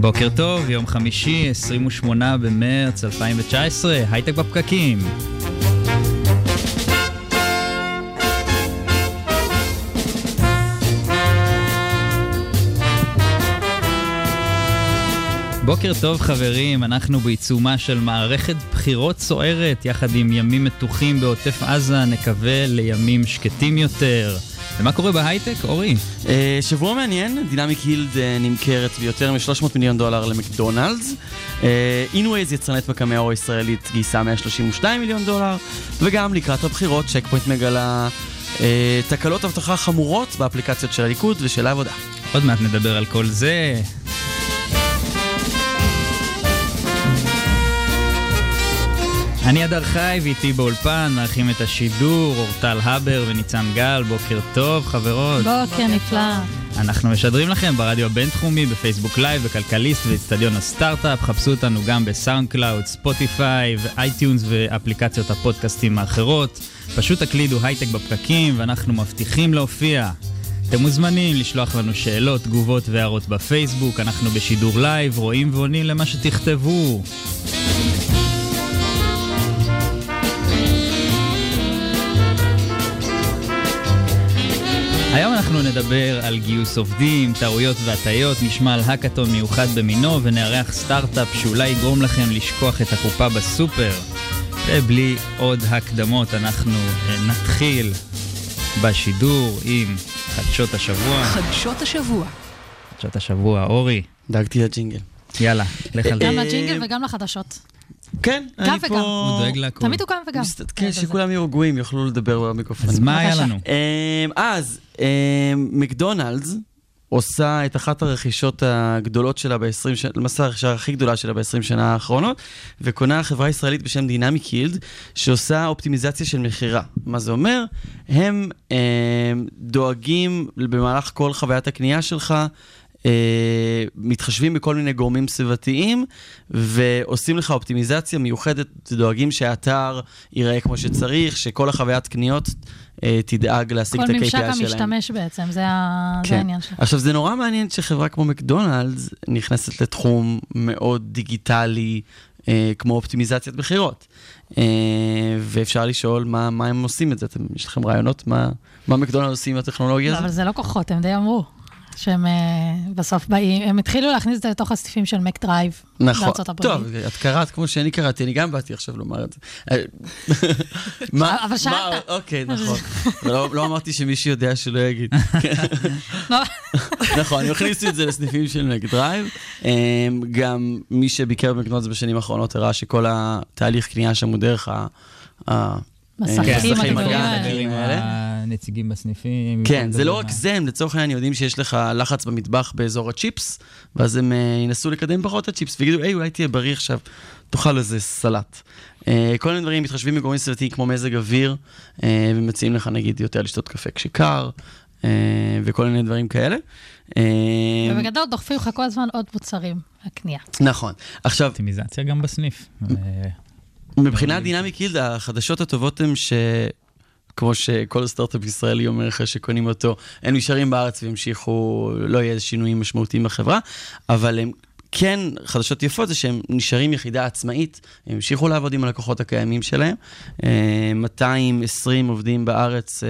בוקר טוב, יום חמישי, 28 במרץ 2019, הייטק בפקקים. בוקר טוב חברים, אנחנו בעיצומה של מערכת בחירות סוערת, יחד עם ימים מתוחים בעוטף עזה, נקווה לימים שקטים יותר. ומה קורה בהייטק, אורי? אה, שבוע מעניין, Dynamic Yield אה, נמכרת ביותר מ-300 מיליון דולר למקדונלדס. Innoviz, יצרנית מכ"מי האור הישראלית, גייסה 132 מיליון דולר. וגם לקראת הבחירות, Check Point מגלה אה, תקלות אבטחה חמורות באפליקציות של הליכוד ושל העבודה. עוד מעט נדבר על כל זה. אני אדר חי ואיתי באולפן, מארחים את השידור, אורטל הבר וניצן גל, בוקר טוב חברות. בוקר נפלא. אנחנו משדרים לכם ברדיו הבינתחומי, ב Facebook Live, בכלכליסט ואיצטדיון הסטארט-אפ, חפשו אותנו גם ב SoundCloud, Spotify ו iTunes ואפליקציות הפודקאסטים האחרות. פשוט תקלידו הייטק בפקקים ואנחנו מבטיחים להופיע. אתם מוזמנים לשלוח לנו שאלות, תגובות והערות בפייסבוק, אנחנו בשידור live, רואים ועונים למה שתכתבו. היום אנחנו נדבר על גיוס עובדים, טעויות והטיות, נשמע על האקתון מיוחד במינו ונארח סטארט-אפ שאולי יגרום לכם לשכוח את הקופה בסופר. ובלי עוד הקדמות אנחנו נתחיל בשידור עם חדשות השבוע. חדשות השבוע. חדשות השבוע, אורי, דאגתי לג'ינגל. יאללה, לך על זה. גם לג'ינגל וגם לחדשות. כן, אני וגם. פה... הוא דואג להכל. תמיד הוא קם וגם. מסת- כן, שכולם יהיו רגועים, יוכלו לדבר במיקרופון. אז מה היה. לנו? אמ, אז, אמ, מקדונלדס עושה את אחת הרכישות הגדולות שלה ב-20 שנה, למעשה הרכישה הכי גדולה שלה ב-20 שנה האחרונות, וקונה חברה ישראלית בשם דינמיק יילד, שעושה אופטימיזציה של מכירה. מה זה אומר? הם אמ, דואגים במהלך כל חוויית הקנייה שלך, מתחשבים בכל מיני גורמים סביבתיים ועושים לך אופטימיזציה מיוחדת, דואגים שהאתר ייראה כמו שצריך, שכל החוויית קניות אה, תדאג להשיג כל את ה-KPI ממשק שלהם. המשתמש בעצם, זה ה- זה כן. העניין שלו. עכשיו, זה נורא מעניין שחברה כמו מקדונלדס נכנסת לתחום מאוד דיגיטלי, אה, כמו אופטימיזציית מכירות. אה, ואפשר לשאול מה, מה הם עושים את זה. אתם, יש לכם רעיונות מה, מה מקדונלדס עושים עם הטכנולוגיה לא, הזאת? אבל זה לא כוחות, הם די אמרו. שהם אה, בסוף באים, הם התחילו להכניס את זה לתוך הסניפים של McDrive נכון. בארצות הברית. טוב, את קראת כמו שאני קראתי, אני גם באתי עכשיו לומר את זה. אה, מה- אבל מה- שאלת. אוקיי, נכון. ולא לא אמרתי שמישהו יודע שלא יגיד. לא, נכון, הם הכניסו את זה לסניפים של McDrive. אמ, גם מי שביקר במקדונלדס בשנים האחרונות הראה שכל התהליך קנייה שם הוא דרך ה... מסכים אה, כן, הגדולים האלה. הנציגים בסניפים. כן, זה לא רק זה, הם לצורך העניין יודעים שיש לך לחץ במטבח באזור הצ'יפס, ואז הם אה, ינסו לקדם פחות את הצ'יפס, ויגידו, היי, אולי תהיה בריא עכשיו, תאכל איזה סלט. אה, כל מיני דברים מתחשבים בגורמים סביבתיים כמו מזג אוויר, אה, ומציעים לך נגיד יותר לשתות קפה כשקר, וכל מיני דברים כאלה. ובגדול דוחפים לך כל הזמן עוד מוצרים לקנייה. נכון. עכשיו, אופטימיזציה גם בסניף. מבחינת דינמיק יילד, החדשות הטובות הן ש... כמו שכל סטארט-אפ ישראלי אומר אחרי שקונים אותו, הם נשארים בארץ וימשיכו, לא יהיה שינויים משמעותיים בחברה, אבל הם כן, חדשות יפות זה שהם נשארים יחידה עצמאית, הם המשיכו לעבוד עם הלקוחות הקיימים שלהם. אה, 220 עובדים בארץ, אה,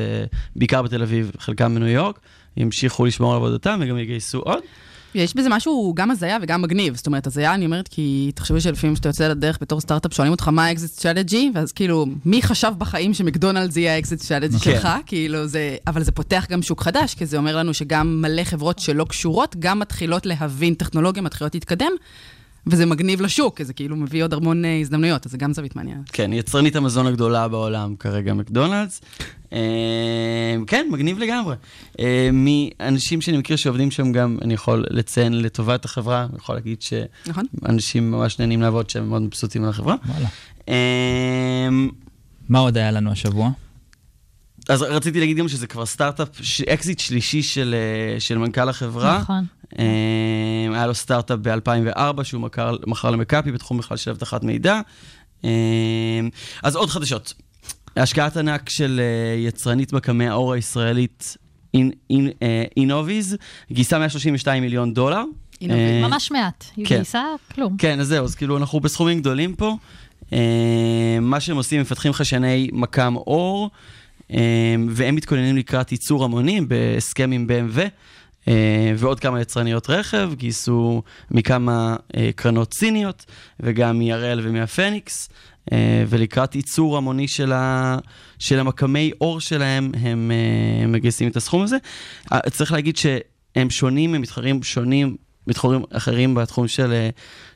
בעיקר בתל אביב, חלקם בניו יורק, ימשיכו לשמור על עבודתם וגם יגייסו עוד. יש בזה משהו גם הזיה וגם מגניב. זאת אומרת, הזיה, אני אומרת, כי תחשבי שלפעמים כשאתה יוצא לדרך בתור סטארט-אפ, שואלים אותך מה האקזיט strategy, ואז כאילו, מי חשב בחיים שמקדונלדס יהיה האקזיט strategy כן. שלך? כאילו, זה... אבל זה פותח גם שוק חדש, כי זה אומר לנו שגם מלא חברות שלא קשורות, גם מתחילות להבין טכנולוגיה, מתחילות להתקדם, וזה מגניב לשוק, כי זה כאילו מביא עוד המון אה, הזדמנויות, אז זה גם זווית מעניינת. כן, יצרנית המזון הגדולה בעולם כרגע, מקדונלדס. אה, כן, מגניב לגמרי. אה, מאנשים שאני מכיר שעובדים שם גם, אני יכול לציין לטובת החברה, אני יכול להגיד נכון? שאנשים ממש נהנים לעבוד שם, מאוד מבסוטים על החברה. אה, מה עוד היה לנו השבוע? אז רציתי להגיד גם שזה כבר סטארט-אפ, ש- אקזיט שלישי של, של מנכ"ל החברה. נכון. היה לו סטארט-אפ ב-2004 שהוא מכר, מכר למכבי בתחום בכלל של אבטחת מידע. אז עוד חדשות. השקעת ענק של אה, יצרנית בקמי האור הישראלית אין- אה, אינוביז, גייסה 132 מיליון דולר. אינוביז. אה, ממש מעט. היא כן. גייסה כלום. כן, אז זהו, אז כאילו אנחנו בסכומים גדולים פה. מה שהם עושים, מפתחים חשני מקם אור, והם מתכוננים לקראת ייצור המונים בהסכם עם BMW. אה, ועוד כמה יצרניות רכב, גייסו מכמה אה, קרנות סיניות, וגם מהראל ומהפניקס, אה, ולקראת ייצור המוני של, ה, של המקמי אור שלהם, הם מגייסים את הסכום הזה. צריך להגיד שהם שונים, הם מתחרים שונים, מתחרים אחרים בתחום של,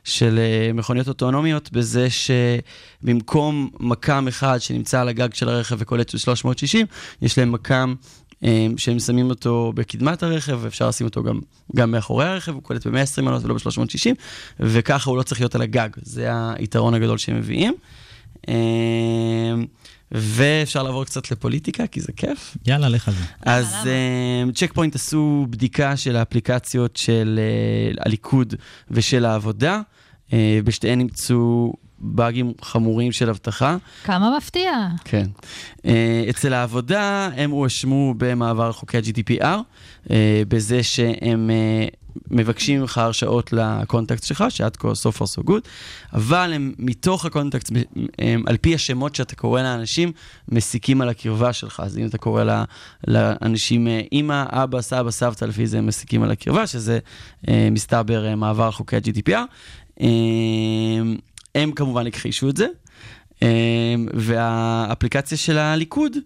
של מכוניות אוטונומיות, בזה שבמקום מקם אחד שנמצא על הגג של הרכב וקולט של 360, יש להם מקם שהם שמים אותו בקדמת הרכב, ואפשר לשים אותו גם, גם מאחורי הרכב, הוא קולט ב-120 מעלות ולא ב-360, וככה הוא לא צריך להיות על הגג. זה היתרון הגדול שהם מביאים. אה, ואפשר לעבור קצת לפוליטיקה, כי זה כיף. יאללה, לך על זה. אז צ'ק פוינט עשו בדיקה של האפליקציות של אה, הליכוד ושל העבודה. אה, בשתיהן נמצאו באגים חמורים של אבטחה. כמה מפתיע. כן. אה, אצל העבודה הם הואשמו במעבר חוקי ה-GDPR, אה, בזה שהם אה, מבקשים ממך הרשאות לקונטקסט שלך, שעד כה so far so good, אבל הם מתוך הקונטקסט, הם, על פי השמות שאתה קורא לאנשים, מסיקים על הקרבה שלך. אז אם אתה קורא לה, לאנשים אימא, אבא, סבא, סבתא, לפי זה הם מסיקים על הקרבה, שזה מסתבר מעבר חוקי ה-GDPR. הם כמובן הכחישו את זה, אה, והאפליקציה של הליכוד,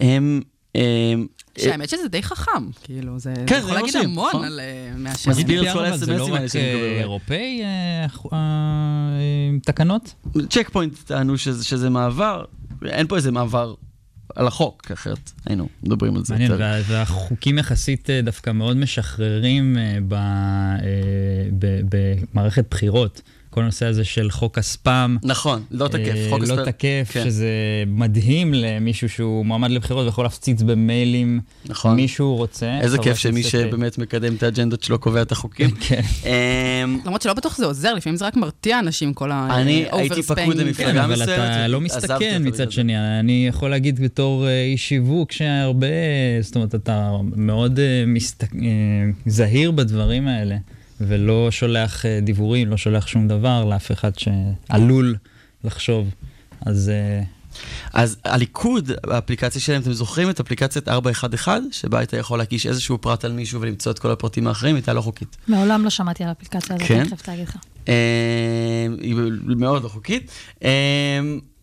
הם... אה, שהאמת שזה די חכם, כאילו, זה כן, זה יכול זה להגיד המון נכון. על אה, מהשם. מסביר את כל אבל זה לא האלה רק שאני אה. אירופאי, אה, תקנות? צ'ק פוינט טענו שזה, שזה מעבר, אין פה איזה מעבר על החוק, אחרת היינו מדברים על זה מעניין, יותר. וה- והחוקים יחסית דווקא מאוד משחררים ב- ב- במערכת בחירות. כל הנושא הזה של חוק הספאם. נכון, לא תקף. אה, חוק לא הספר- תקף, כן. שזה מדהים למישהו שהוא מועמד לבחירות ויכול להפציץ במיילים נכון. מי שהוא רוצה. איזה כיף שמי שבאמת מקדם את האג'נדות שלו קובע את החוקים. כן. אמ, למרות שלא בטוח שזה עוזר, לפעמים זה רק מרתיע אנשים, כל ה... אני הייתי. פקוד למפלגה כן, אבל מסוימת, אתה לא מסתכן מצד. שני. אני יכול להגיד בתור אה, איש שיווק שהרבה, זאת אומרת, אתה מאוד מסת- אה, זהיר בדברים האלה, ולא שולח אה, דיבורים, לא שולח שום דבר לאף אחד שעלול לחשוב. אז אה, אז הליכוד, האפליקציה שלהם, אתם זוכרים את אפליקציית 411, שבה היית יכול להקיש איזשהו פרט על מישהו ולמצוא את כל הפרטים האחרים, הייתה לא חוקית. מעולם לא שמעתי על האפליקציה הזאת, כן? אני חייבת להגיד לך. אה, היא מאוד לא חוקית.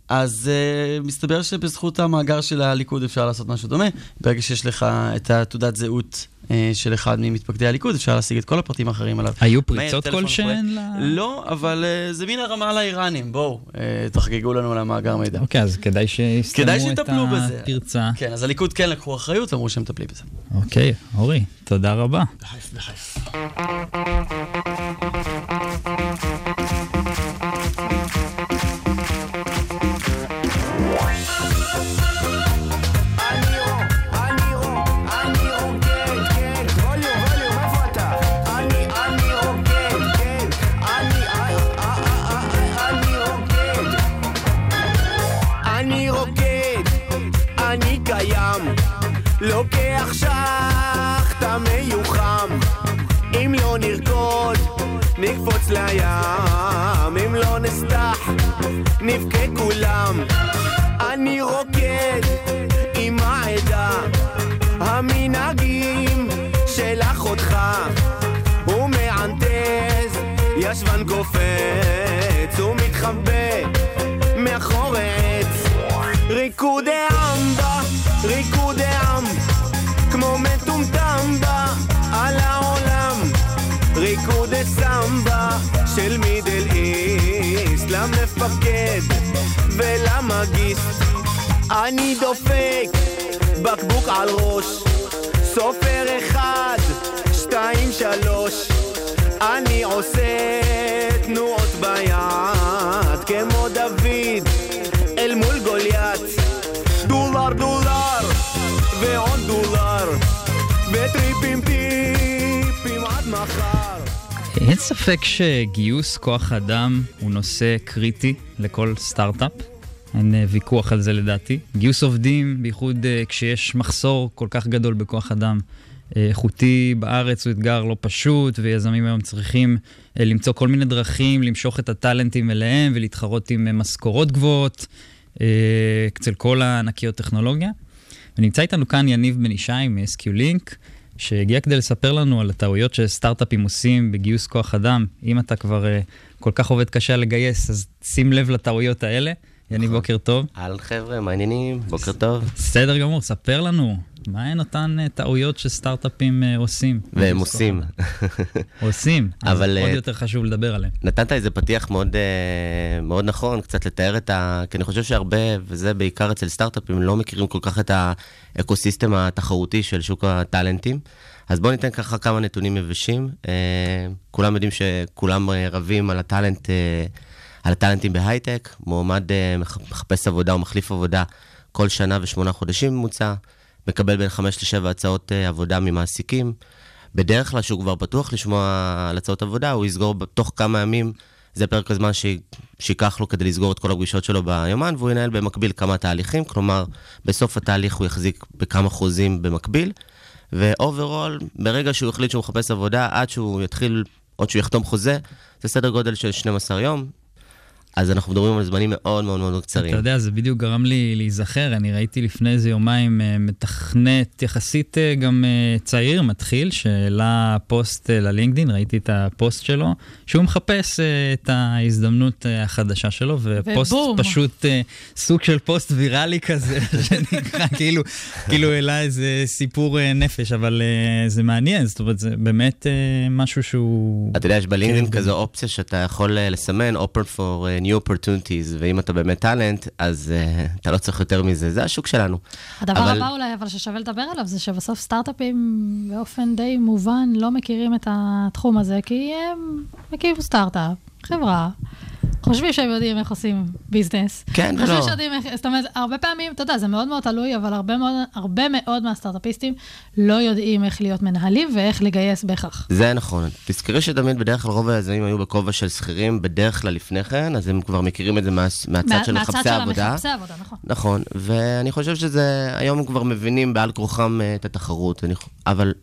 אז אה, מסתבר שבזכות המאגר של הליכוד אפשר לעשות משהו דומה. ברגע שיש לך את התעודת זהות של אחד ממתפקדי הליכוד, אפשר להשיג את כל הפרטים האחרים עליו. היו פריצות כלשהן? ל- לא, אבל אה, זה מן הרמה לאיראנים, בואו, אה, תחגגו לנו על המאגר מידע. אוקיי, אז כדאי שיסתמו את. הפרצה. כן, אז הליכוד כן לקחו אחריות, אמרו שהם מטפלים בזה. אוקיי, אורי, תודה רבה. בחייף, בחייף. לוקח שחטה מיוחם. אם לא נרקוד, נקפוץ לים, אם לא נסתח, נבכה כולם. אני רוקד ולמגיס אני דופק בקבוק על ראש סופר אחד, שתיים, שלוש. אני עושה תנועות ביד כמו דוד אל מול גוליית. דולר דולר ועוד דולר וטריפים טיפים עד מחר. אין ספק שגיוס כוח אדם הוא נושא קריטי לכל סטארט-אפ. אין אה, ויכוח על זה לדעתי. גיוס עובדים, בייחוד אה, כשיש מחסור כל כך גדול בכוח אדם אה, איכותי בארץ, הוא אתגר לא פשוט, ויזמים היום צריכים למצוא כל מיני דרכים למשוך את הטאלנטים אליהם ולהתחרות עם משכורות גבוהות אצל כל הענקיות טכנולוגיה. ונמצא איתנו כאן יניב בן ישי מ-SQ Link, שהגיע כדי לספר לנו על הטעויות שסטארט-אפים עושים בגיוס כוח אדם. אם אתה כבר uh, כל כך עובד קשה לגייס, אז שים לב לטעויות האלה. יניב, בוקר טוב. אהלן חבר'ה, מה העניינים? בוקר טוב. בסדר גמור, ספר לנו, מה הן אותן uh, טעויות שסטארט-אפים uh, עושים? והם עושים. עושים, אבל, עוד אה, יותר חשוב לדבר עליהם. נתת איזה פתיח מאוד, אה, מאוד נכון, קצת לתאר את ה... כי אני חושב שהרבה, וזה בעיקר אצל סטארט-אפים, לא מכירים כל כך את האקוסיסטם התחרותי של שוק הטאלנטים. אז בואו ניתן ככה כמה נתונים יבשים. אה, כולם יודעים שכולם אה, רבים על הטאלנט, אה, על הטאלנטים בהייטק. מועמד אה, מח- מחפש עבודה או מחליף עבודה כל שנה ושמונה חודשים ממוצע. מקבל בין חמש לשבע הצעות אה, עבודה ממעסיקים. בדרך כלל, שהוא כבר פתוח לשמוע על הצעות עבודה, הוא יסגור בתוך כמה ימים, זה פרק הזמן ש... שייקח לו כדי לסגור את כל הפגישות שלו ביומן, והוא ינהל במקביל כמה תהליכים, כלומר, בסוף התהליך הוא יחזיק בכמה חוזים במקביל, ו overall, ברגע שהוא החליט שהוא מחפש עבודה, עד שהוא יתחיל, עוד שהוא יחתום חוזה, זה סדר גודל של 12 יום. אז אנחנו מדברים על זמנים מאוד מאוד מאוד קצרים. אתה יודע, זה בדיוק גרם לי להיזכר, אני ראיתי לפני איזה יומיים אה, מתכנת יחסית אה, גם אה, צעיר, מתחיל, שהעלה פוסט ללינקדאין, ראיתי את הפוסט שלו, שהוא מחפש את ההזדמנות החדשה שלו, ופוסט ובום. פשוט סוג של פוסט ויראלי כזה, שנקרא, כאילו, כאילו העלה איזה סיפור נפש, אבל זה מעניין, זאת אומרת, זה באמת משהו שהוא... אתה יודע, יש בלינקדאין כן, כזו אופציה שאתה יכול לסמן open for new opportunities, ואם אתה באמת טאלנט, אז uh, אתה לא צריך יותר מזה, זה השוק שלנו. הדבר אבל- הבא אולי, אבל ששווה לדבר עליו, זה שבסוף סטארט-אפים באופן די מובן לא מכירים את התחום הזה, כי הם מכירים סטארט-אפ, חברה. חושבים שהם יודעים איך עושים ביזנס. כן חושבים ולא. שיודעים איך, זאת אומרת, הרבה פעמים, אתה יודע, זה מאוד מאוד תלוי, אבל הרבה מאוד, הרבה מאוד מהסטארט-אפיסטים לא יודעים איך להיות מנהלים ואיך לגייס בהכרח. זה נכון. תזכרי שתמיד בדרך כלל רוב היזמים היו בכובע של שכירים, בדרך כלל לפני כן, אז הם כבר מכירים את זה מה, מהצד מה- של מחפשי עבודה. המחפשי עבודה, נכון. נכון, ואני חושב שזה, היום הם כבר מבינים בעל כורחם אה, את התחרות, אני, אבל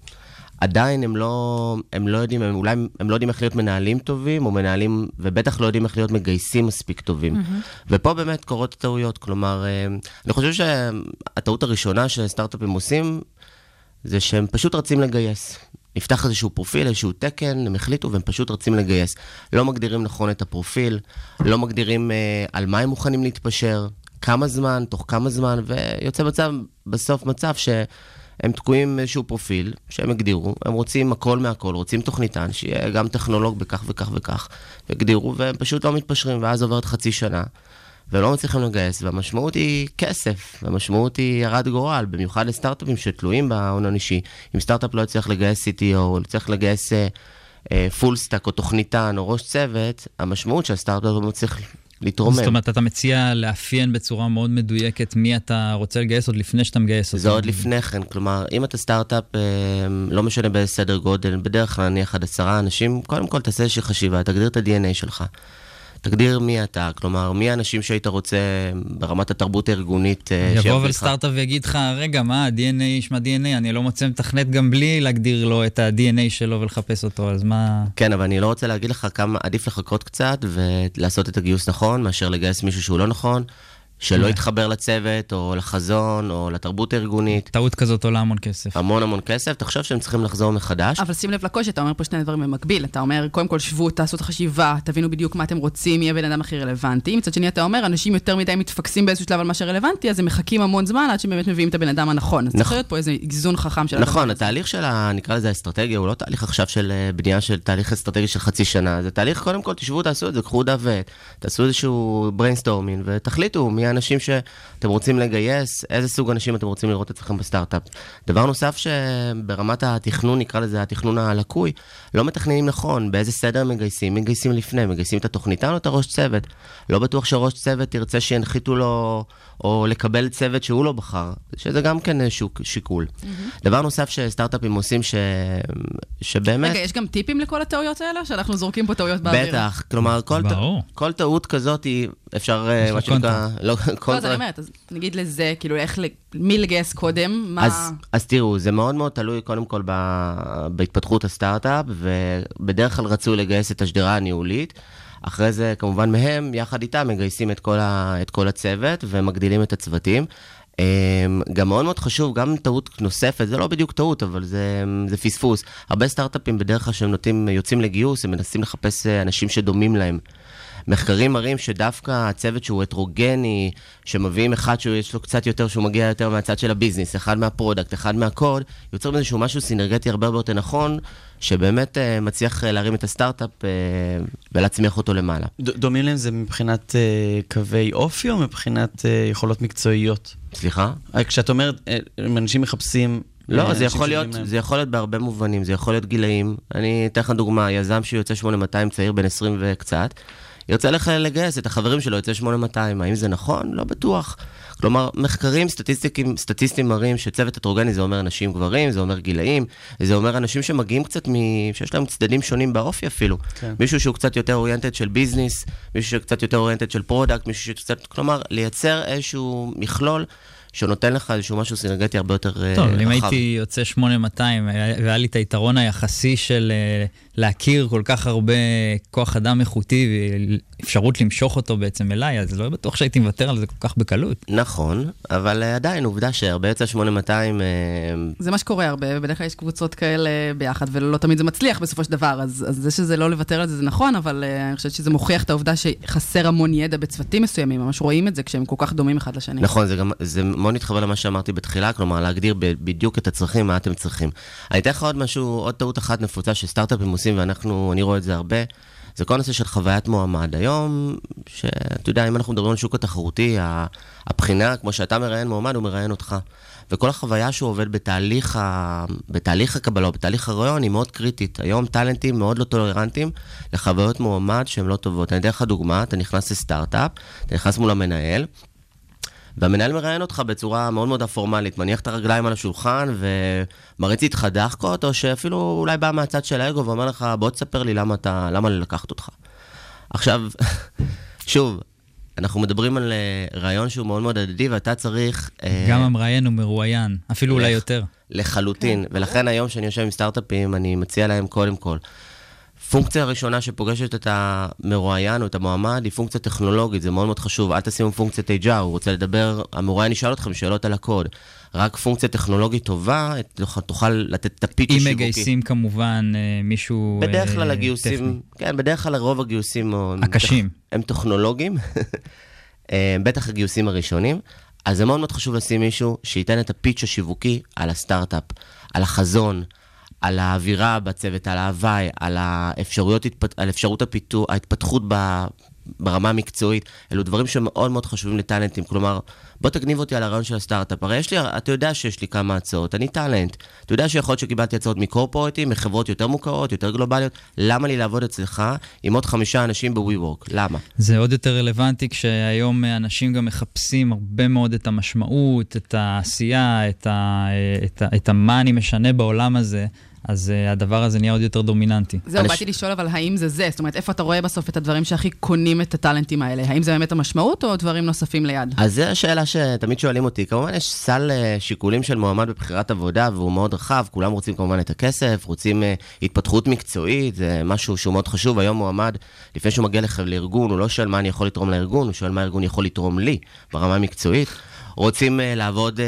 עדיין הם לא, הם לא יודעים, הם אולי הם לא יודעים איך להיות מנהלים טובים, או מנהלים, ובטח לא יודעים איך להיות מגייסים מספיק טובים. ופה באמת קורות טעויות, כלומר, אה, אני חושב שהטעות הראשונה שסטארט-אפים עושים, זה שהם פשוט רצים לגייס. נפתח איזשהו פרופיל, איזשהו תקן, הם החליטו והם פשוט רצים לגייס. לא מגדירים נכון את הפרופיל, לא מגדירים אה, על מה הם מוכנים להתפשר, כמה זמן, תוך כמה זמן, ויוצא מצב, בסוף מצב שהם תקועים עם איזשהו פרופיל שהם הגדירו, הם רוצים הכל מהכל, רוצים תוכניתן, שיהיה גם טכנולוג בכך וכך וכך, הגדירו, והם פשוט לא מתפשרים, ואז עוברת חצי שנה. והם לא מצליחים לגייס, והמשמעות היא כסף, והמשמעות היא הרת גורל, במיוחד לסטארט-אפים שתלויים בהון אנושי. אם סטארט-אפ לא יצליח לגייס CTO, או יצליח לגייס full stack, או תוכניתן, או ראש צוות, המשמעות שהסטארט-אפ לא מצליח להתרומם. זאת אומרת, אתה מציע לאפיין בצורה מאוד מדויקת מי אתה רוצה לגייס עוד לפני שאתה מגייס אותו. זה עוד לפני כן, כלומר, אם אתה סטארט-אפ, אה, לא משנה באיזה סדר גודל, בדרך כלל נניח עד עשרה אנשים, קודם כל תעשה איזושהי חשיבה, תגדיר את ה-DNA שלך. תגדיר מי אתה, כלומר, מי האנשים שהיית רוצה ברמת התרבות הארגונית אה, יבוא שיעבדו אבל. סטארט-אפ ויגיד לך, רגע, מה, DNA ישמע DNA, אני לא מוצא מתכנת גם בלי להגדיר לו את ה-DNA שלו ולחפש אותו, אז מה... כן, אבל אני לא רוצה להגיד לך כמה עדיף לחכות קצת ולעשות את הגיוס נכון, מאשר לגייס מישהו שהוא לא נכון, שלא. יתחבר לצוות, או לחזון, או לתרבות הארגונית. טעות כזאת עולה המון כסף. המון המון כסף, תחשוב שהם צריכים לחזור מחדש. אבל שים לב לקושי, אתה אומר פה שני דברים במקביל. אתה אומר, קודם כל שבו, תעשו את החשיבה, תבינו בדיוק מה אתם רוצים, מי הבן אדם הכי רלוונטי. מצד שני, אתה אומר, אנשים יותר מדי מתפקסים באיזשהו שלב על מה שרלוונטי, אז הם מחכים המון זמן עד שבאמת מביאים את הבן אדם הנכון. אז צריך נכון. להיות פה איזה איזון חכם של הדבר נכון. התהליך של, ה- נקרא לזה האסטרטגיה, הוא לא תהליך עכשיו של אה, בנייה של תהליך אסטרטגי של חצי שנה, זה תהליך, קודם כל, תשבו, תעשו את זה, קחו דף ועט, תעשו איזשהו brainstorming ותחליטו מי האנשים שאתם רוצים לגייס, איזה סוג אנשים אתם רוצים לראות אצלכם בסטארט-אפ. דבר נוסף שברמת התכנון, נקרא לזה התכנון הלקוי, לא מתכננים נכון, באיזה סדר מגייסים, מגייסים לפני, מגייסים את התוכניתן או את הראש צוות. לא בטוח שראש צוות ירצה שינחיתו לו, או לקבל צוות שהוא לא בחר, שזה גם כן איזשהו שיקול. דבר נוסף שסטארט-אפים עושים, ש... שבאמת... רגע, יש גם טיפים לכל הטעויות האלה? שאנחנו זורקים פה טעויות באוויר. בטח, כלומר, כל. ברור. כל טעות כזאת היא, אפשר, אה, מה שנקרא, לא, כל לא, אז אני אומרת, אז נגיד לזה, כאילו, איך, ל- מי לגייס קודם, מה... אז, אז תראו, זה מאוד מאוד תלוי קודם כל ב, בהתפתחות הסטארט-אפ, ובדרך כלל רצוי לגייס את השדרה הניהולית. אחרי זה, כמובן, מהם, יחד איתם, מגייסים את כל, ה, את כל הצוות ומגדילים את הצוותים. אמ, גם מאוד מאוד חשוב, גם טעות נוספת, זה לא בדיוק טעות, אבל זה, זה פספוס. הרבה סטארט-אפים בדרך כלל שהם נוטים, יוצאים לגיוס, הם מנסים לחפש אה, אנשים שדומים להם. מחקרים מראים שדווקא הצוות שהוא הטרוגני, שמביאים אחד שיש לו קצת יותר, שהוא מגיע יותר מהצד של ה business, אחד מה product, אחד מהקוד, יוצר שהוא משהו סינרגטי הרבה הרבה יותר נכון, שבאמת uh, מצליח uh, להרים את הסטארט-אפ uh, ולהצמיח אותו למעלה. ד- דומים להם זה מבחינת אה, קווי אופי או מבחינת אה, יכולות מקצועיות? סליחה? כשאת אומרת, אם אנשים מחפשים... לא, זה יכול, להיות, להם. זה יכול להיות בהרבה מובנים, זה יכול להיות גילאים. אני אתן לך דוגמה, יזם שיוצא 8200 צעיר בן 20 וקצת, ירצה לך לגייס את החברים שלו, יוצא 8200, האם זה נכון? לא בטוח. כלומר, מחקרים סטטיסטיים, סטטיסטיים מראים שצוות הטרוגני זה אומר נשים גברים, זה אומר גילאים, זה אומר אנשים שמגיעים קצת מ... שיש להם צדדים שונים באופי אפילו. כן. מישהו שהוא קצת יותר oriented של business, מישהו שקצת יותר oriented של product, מישהו שקצת... כלומר, לייצר איזשהו מכלול שנותן לך איזשהו משהו סינרגטי הרבה יותר אה, טוב, רחב. אם הייתי יוצא 8200 היה- והיה לי את היתרון היחסי של אה, להכיר כל כך הרבה כוח אדם איכותי ואפשרות למשוך אותו בעצם אליי, אז לא בטוח שהייתי מוותר על זה כל כך בקלות. נכון, אבל אה, עדיין עובדה שהרבה יוצאי 8200, אה, זה מה שקורה הרבה, בדרך כלל יש קבוצות כאלה ביחד, ולא תמיד זה מצליח בסופו של דבר, אז, אז זה שזה לא לוותר על זה, זה נכון, אבל uh, אני חושבת שזה מוכיח את העובדה שחסר המון ידע בצוותים מסוימים, ממש רואים את זה כשהם כל כך דומים אחד לשני. נכון, זה גם, זה מאוד מתחבר למה שאמרתי בתחילה, כלומר להגדיר בדיוק את הצרכים, מה אתם צריכים. אני אתן לך עוד משהו, עוד טעות אחת נפוצה שסטארט-אפים עושים, ואנחנו, אני רואה את זה הרבה, זה כל הנושא של חוויית מועמד. היום, שאתה יודע, אם אנחנו מדברים על שוק התחרותי, הבחינה, כמו שאתה מראיין מועמד, הוא מראיין אותך. וכל החוויה שהוא עובד בתהליך, ה... בתהליך הקבלה, בתהליך הרעיון, היא מאוד קריטית. היום טאלנטים מאוד לא טולרנטים לחוויות מועמד שהן לא טובות. אני אתן לך דוגמה, אתה נכנס לסטארט-אפ, אתה נכנס מול המנהל, והמנהל מראיין אותך בצורה מאוד מאוד הפורמלית, מניח את הרגליים על השולחן ומריץ איתך דחקות, או שאפילו אולי בא מהצד של האגו ואומר לך, בוא תספר לי למה, אתה, למה לקחת אותך. עכשיו, שוב, אנחנו מדברים על אה, רעיון שהוא מאוד מאוד הדדי, ואתה צריך... אה, גם המראיין הוא מרואיין, אפילו אולי לך. יותר. לחלוטין, ולכן היום כשאני יושב עם סטארט-אפים, אני מציע להם קודם כל. פונקציה הראשונה שפוגשת את המרואיין או את המועמד היא פונקציה טכנולוגית, זה מאוד מאוד חשוב. אל תשימו פונקציית HR, הוא רוצה לדבר, המרואיין ישאל אתכם שאלות על הקוד. רק פונקציה טכנולוגית טובה, תוכל- תוכל לתת את הפיץ' אם השיווקי. מגייסים כמובן אה, מישהו אה, בדרך כלל טכני. הגיוסים, כן, בדרך כלל רוב הגיוסים הם הקשים. הם טכנולוגיים, אה, בטח הגיוסים הראשונים. אז זה מאוד מאוד חשוב לשים מישהו שייתן את הפיץ' השיווקי על הסטארט-אפ, על החזון, על האווירה בצוות, על ההוואי, על האפשרויות, על אפשרות הפיתוח, ההתפתחות ב... ברמה המקצועית, אלו דברים שמאוד מאוד חשובים לטאלנטים. כלומר, בוא תגניב אותי על הרעיון של הסטארט-אפ. הרי יש לי, אתה יודע שיש לי כמה הצעות, אני טאלנט. אתה יודע שיכול להיות שקיבלתי הצעות מקורפורטים, מחברות יותר מוכרות, יותר גלובליות. למה לי לעבוד אצלך עם עוד חמישה אנשים ב-WeWork? למה? זה עוד יותר רלוונטי כשהיום אנשים גם מחפשים הרבה מאוד את המשמעות, את העשייה, את, ה, את, ה, את המה אני משנה בעולם הזה, אז uh, הדבר הזה נהיה עוד יותר דומיננטי. זהו, באתי לשאול, אבל האם זה זה? זאת אומרת, איפה אתה רואה בסוף את הדברים שהכי קונים את הטאלנטים האלה? האם זה באמת המשמעות או דברים נוספים ליד? אז זו השאלה שתמיד שואלים אותי. כמובן, יש סל אה, שיקולים של מועמד בבחירת עבודה, והוא מאוד רחב. כולם רוצים כמובן את הכסף, רוצים אה, התפתחות מקצועית, זה משהו שהוא מאוד חשוב. היום מועמד, לפני שהוא מגיע לארגון, הוא לא שואל מה אני יכול לתרום לארגון, הוא שואל מה הארגון יכול לתרום לי ברמה המקצועית. רוצים uh, לעבוד uh,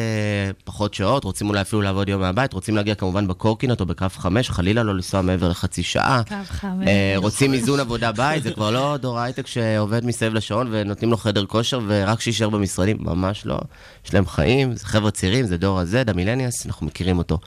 פחות שעות, רוצים אולי אפילו לעבוד יום מהבית, רוצים להגיע כמובן בקורקינט או בקו 5, חלילה לא לנסוע מעבר לחצי שעה. קו חמש. אה, רוצים איזון עבודה בית, זה כבר לא דור הייטק שעובד מסביב לשעון ונותנים לו חדר כושר ורק שיישאר במשרדים, ממש לא. יש להם חיים, זה חבר'ה צעירים, זה דור ה-Z, המילניאס, אנחנו מכירים אותו.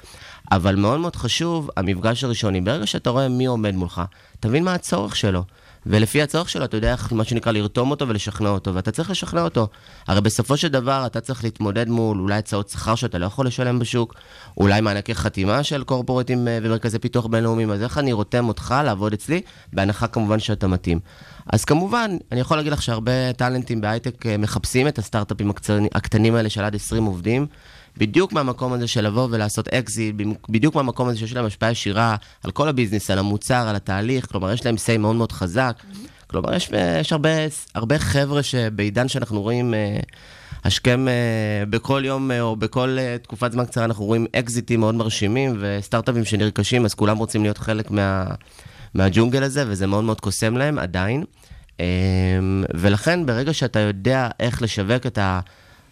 אבל מאוד מאוד חשוב, המפגש הראשוני, ברגע שאתה רואה מי עומד מולך, תבין מה הצורך שלו. ולפי הצורך שלו, אתה יודע איך, מה שנקרא, לרתום אותו ולשכנע אותו, ואתה צריך לשכנע אותו. הרי בסופו של דבר, אתה צריך להתמודד מול אולי הצעות שכר שאתה לא יכול לשלם בשוק, אולי מענקי חתימה של קורפורטים אה, ומרכזי פיתוח בינלאומיים, אז איך אני רותם אותך לעבוד אצלי, בהנחה כמובן שאתה מתאים. אז כמובן, אני יכול להגיד לך שהרבה טאלנטים בהייטק אה, מחפשים את הסטארט-אפים הקטנים האלה של עד 20 עובדים, בדיוק מהמקום הזה של לבוא ולעשות אקזיט, בדיוק מהמקום הזה שיש להם השפעה ישירה על כל ה business, על המוצר, על התהליך, כלומר, יש להם say מאוד מאוד חזק. כלומר, יש, יש הרבה, הרבה חבר'ה שבעידן שאנחנו רואים אה, השכם אה, בכל יום אה, או בכל אה, תקופת זמן קצרה, אנחנו רואים אקזיטים מאוד מרשימים וסטארט-אפים שנרכשים, אז כולם רוצים להיות חלק מה, מהג'ונגל הזה, וזה מאוד מאוד קוסם להם עדיין. אה, ולכן, ברגע שאתה יודע איך לשווק את ה...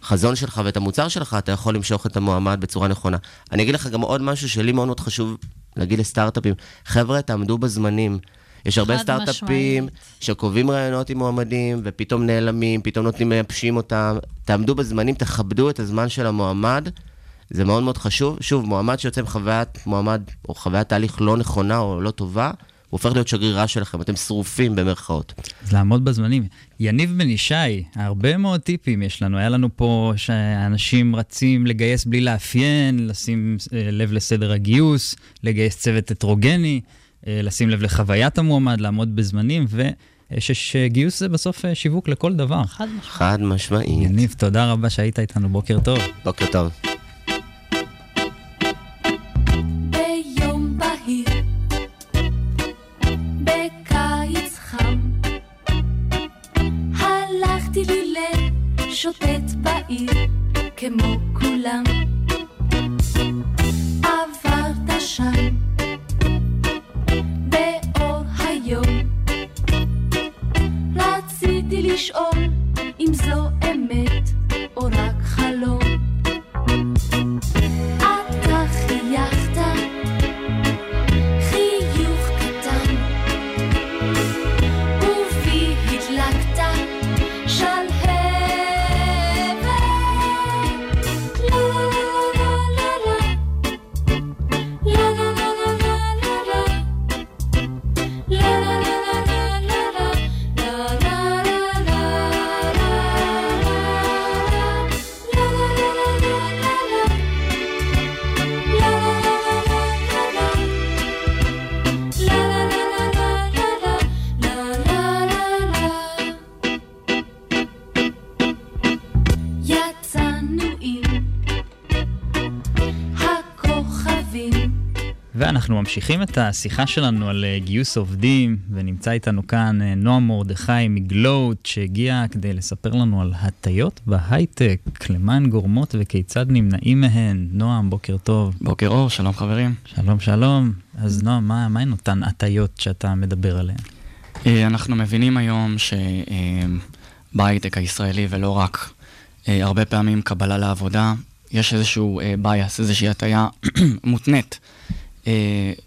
החזון שלך ואת המוצר שלך, אתה יכול למשוך את המועמד בצורה נכונה. אני אגיד לך גם עוד משהו שלי מאוד מאוד חשוב להגיד לסטארט-אפים. חבר'ה, תעמדו בזמנים. יש הרבה סטארט-אפים. שקובעים רעיונות עם מועמדים, ופתאום נעלמים, פתאום נותנים, מייבשים אותם. תעמדו בזמנים, תכבדו את הזמן של המועמד. זה מאוד מאוד חשוב. שוב, מועמד שיוצא עם חוויית מועמד, או חוויית תהליך לא נכונה או לא טובה, הוא הופך להיות שגרירה שלכם, אתם שרופים במרכאות. אז לעמוד בזמנים. יניב בן ישי, הרבה מאוד טיפים יש לנו. היה לנו פה שאנשים רצים לגייס בלי לאפיין, לשים אה, לב לסדר הגיוס, לגייס צוות הטרוגני, אה, לשים לב לחוויית המועמד, לעמוד בזמנים, ושגיוס זה בסוף אה, שיווק לכל דבר. חד משמעית. חד משמעית. יניב, תודה רבה שהיית איתנו, בוקר טוב. בוקר טוב. לשוטט בעיר כמו כולם. עברת שם באור היום, רציתי לשאול ואנחנו ממשיכים את השיחה שלנו על אה, גיוס עובדים, ונמצא איתנו כאן אה, נועם מרדכי מגלוט, שהגיע כדי לספר לנו על הטיות בהייטק, למה הן גורמות וכיצד נמנעים מהן. נועם, בוקר טוב. בוקר אור, שלום חברים. שלום, שלום. אז נועם, מה, מה הן אותן הטיות שאתה מדבר עליהן? אה, אנחנו מבינים היום שבהייטק הישראלי, ולא רק, הרבה פעמים קבלה לעבודה, יש איזשהו bias, איזושהי הטיה מותנית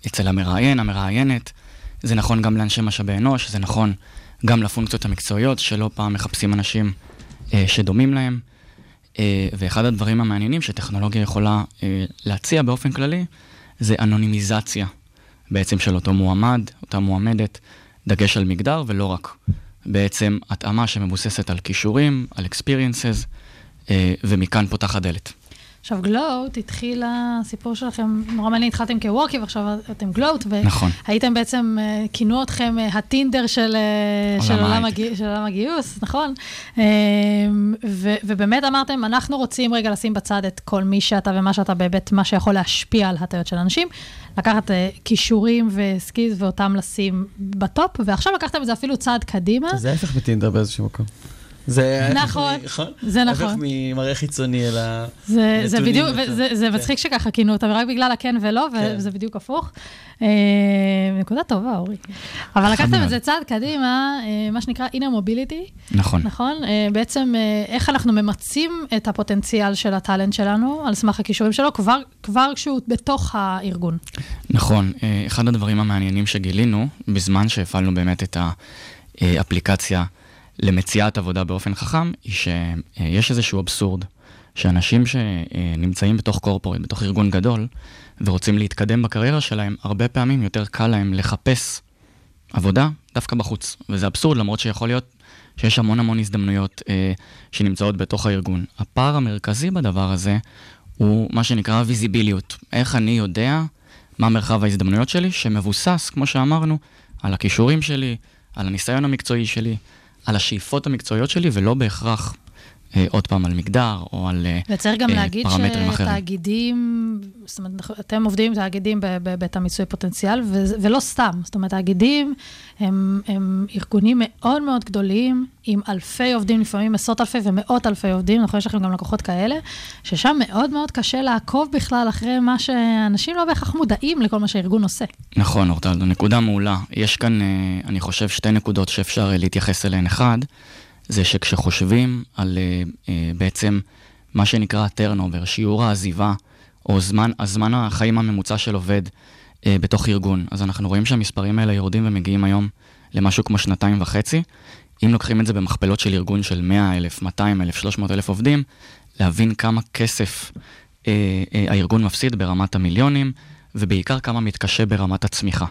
אצל המראיין, המראיינת. זה נכון גם לאנשי משאבי אנוש, זה נכון גם לפונקציות המקצועיות, שלא פעם מחפשים אנשים אה, שדומים להם. אה, ואחד הדברים המעניינים שטכנולוגיה יכולה אה, להציע באופן כללי, זה אנונימיזציה בעצם של אותו מועמד, אותה מועמדת, דגש על מגדר ולא רק. בעצם התאמה שמבוססת על כישורים, על experiences, אה, ומכאן פותחת דלת. עכשיו, גלוט, התחיל הסיפור שלכם, נורא מעניין, התחלתם כוורקי ועכשיו אתם גלוט, נכון. והייתם בעצם, אה, כינו אתכם אה, הטינדר של, אה, עולם של, עולם. הגי, של עולם הגיוס, נכון? ו, ובאמת אמרתם, אנחנו רוצים רגע לשים בצד את כל מי שאתה ומה שאתה בהיבט, מה שיכול להשפיע על הטיות של אנשים, לקחת כישורים וסקיז ואותם לשים בטופ, ועכשיו לקחתם את זה אפילו צעד קדימה. זה ההפך מטינדר באיזשהו מקום. זה נכון, מ- נכון? זה נכון. ההפך ממראה חיצוני אל ה... זה, זה בדיוק. זה, זה כן. מצחיק שככה כינו אותם, רק בגלל הכן ולא, כן. וזה בדיוק הפוך. אה, נקודה טובה, אורי. אבל לקחתם. את זה צעד קדימה, אה, מה שנקרא inner mobility, נכון. נכון? אה, בעצם אה, איך אנחנו ממצים את הפוטנציאל של הטאלנט שלנו, על סמך הכישורים שלו, כבר, כבר כשהוא בתוך הארגון. נכון, אה, אחד הדברים המעניינים שגילינו, בזמן שהפעלנו באמת את האפליקציה למציאת עבודה באופן חכם, היא שיש איזשהו אבסורד, שאנשים שנמצאים בתוך קורפורט, בתוך ארגון גדול, ורוצים להתקדם בקריירה שלהם, הרבה פעמים יותר קל להם לחפש עבודה דווקא בחוץ. וזה אבסורד, למרות שיכול להיות שיש המון המון הזדמנויות אה, שנמצאות בתוך הארגון. הפער המרכזי בדבר הזה הוא מה שנקרא ויזיביליות. איך אני יודע מה מרחב ההזדמנויות שלי, שמבוסס, כמו שאמרנו, על הכישורים שלי, על הניסיון המקצועי שלי, על השאיפות המקצועיות שלי, ולא בהכרח עוד פעם על מגדר או על אה, וצריך גם אה, להגיד פרמטרים אחרים. שתאגידים, זאת אומרת, אתם עובדים עם תאגידים ב- בהיבט המיצוי פוטנציאל, ולא סתם. זאת אומרת, תאגידים הם, הם ארגונים מאוד מאוד גדולים, עם אלפי עובדים, לפעמים עשרות אלפי ומאות אלפי עובדים, נכון, יש לכם גם לקוחות כאלה, ששם מאוד מאוד קשה לעקוב בכלל אחרי מה שאנשים לא בהכרח מודעים לכל מה שהארגון עושה. נכון, אורטל, נקודה מעולה. יש כאן, אה, אני חושב, שתי נקודות שאפשר אה, להתייחס אליהן. אחד, זה שכשחושבים על אה, אה, בעצם מה שנקרא turnover, שיעור העזיבה, או זמן, הזמן החיים הממוצע של עובד אה, בתוך ארגון, אז אנחנו רואים שהמספרים האלה יורדים ומגיעים היום למשהו כמו שנתיים וחצי. אם לוקחים את זה במכפלות של ארגון של 100 אלף, 200 אלף, 300 אלף עובדים, להבין כמה כסף אה, אה, הארגון מפסיד ברמת המיליונים, ובעיקר כמה מתקשה ברמת הצמיחה.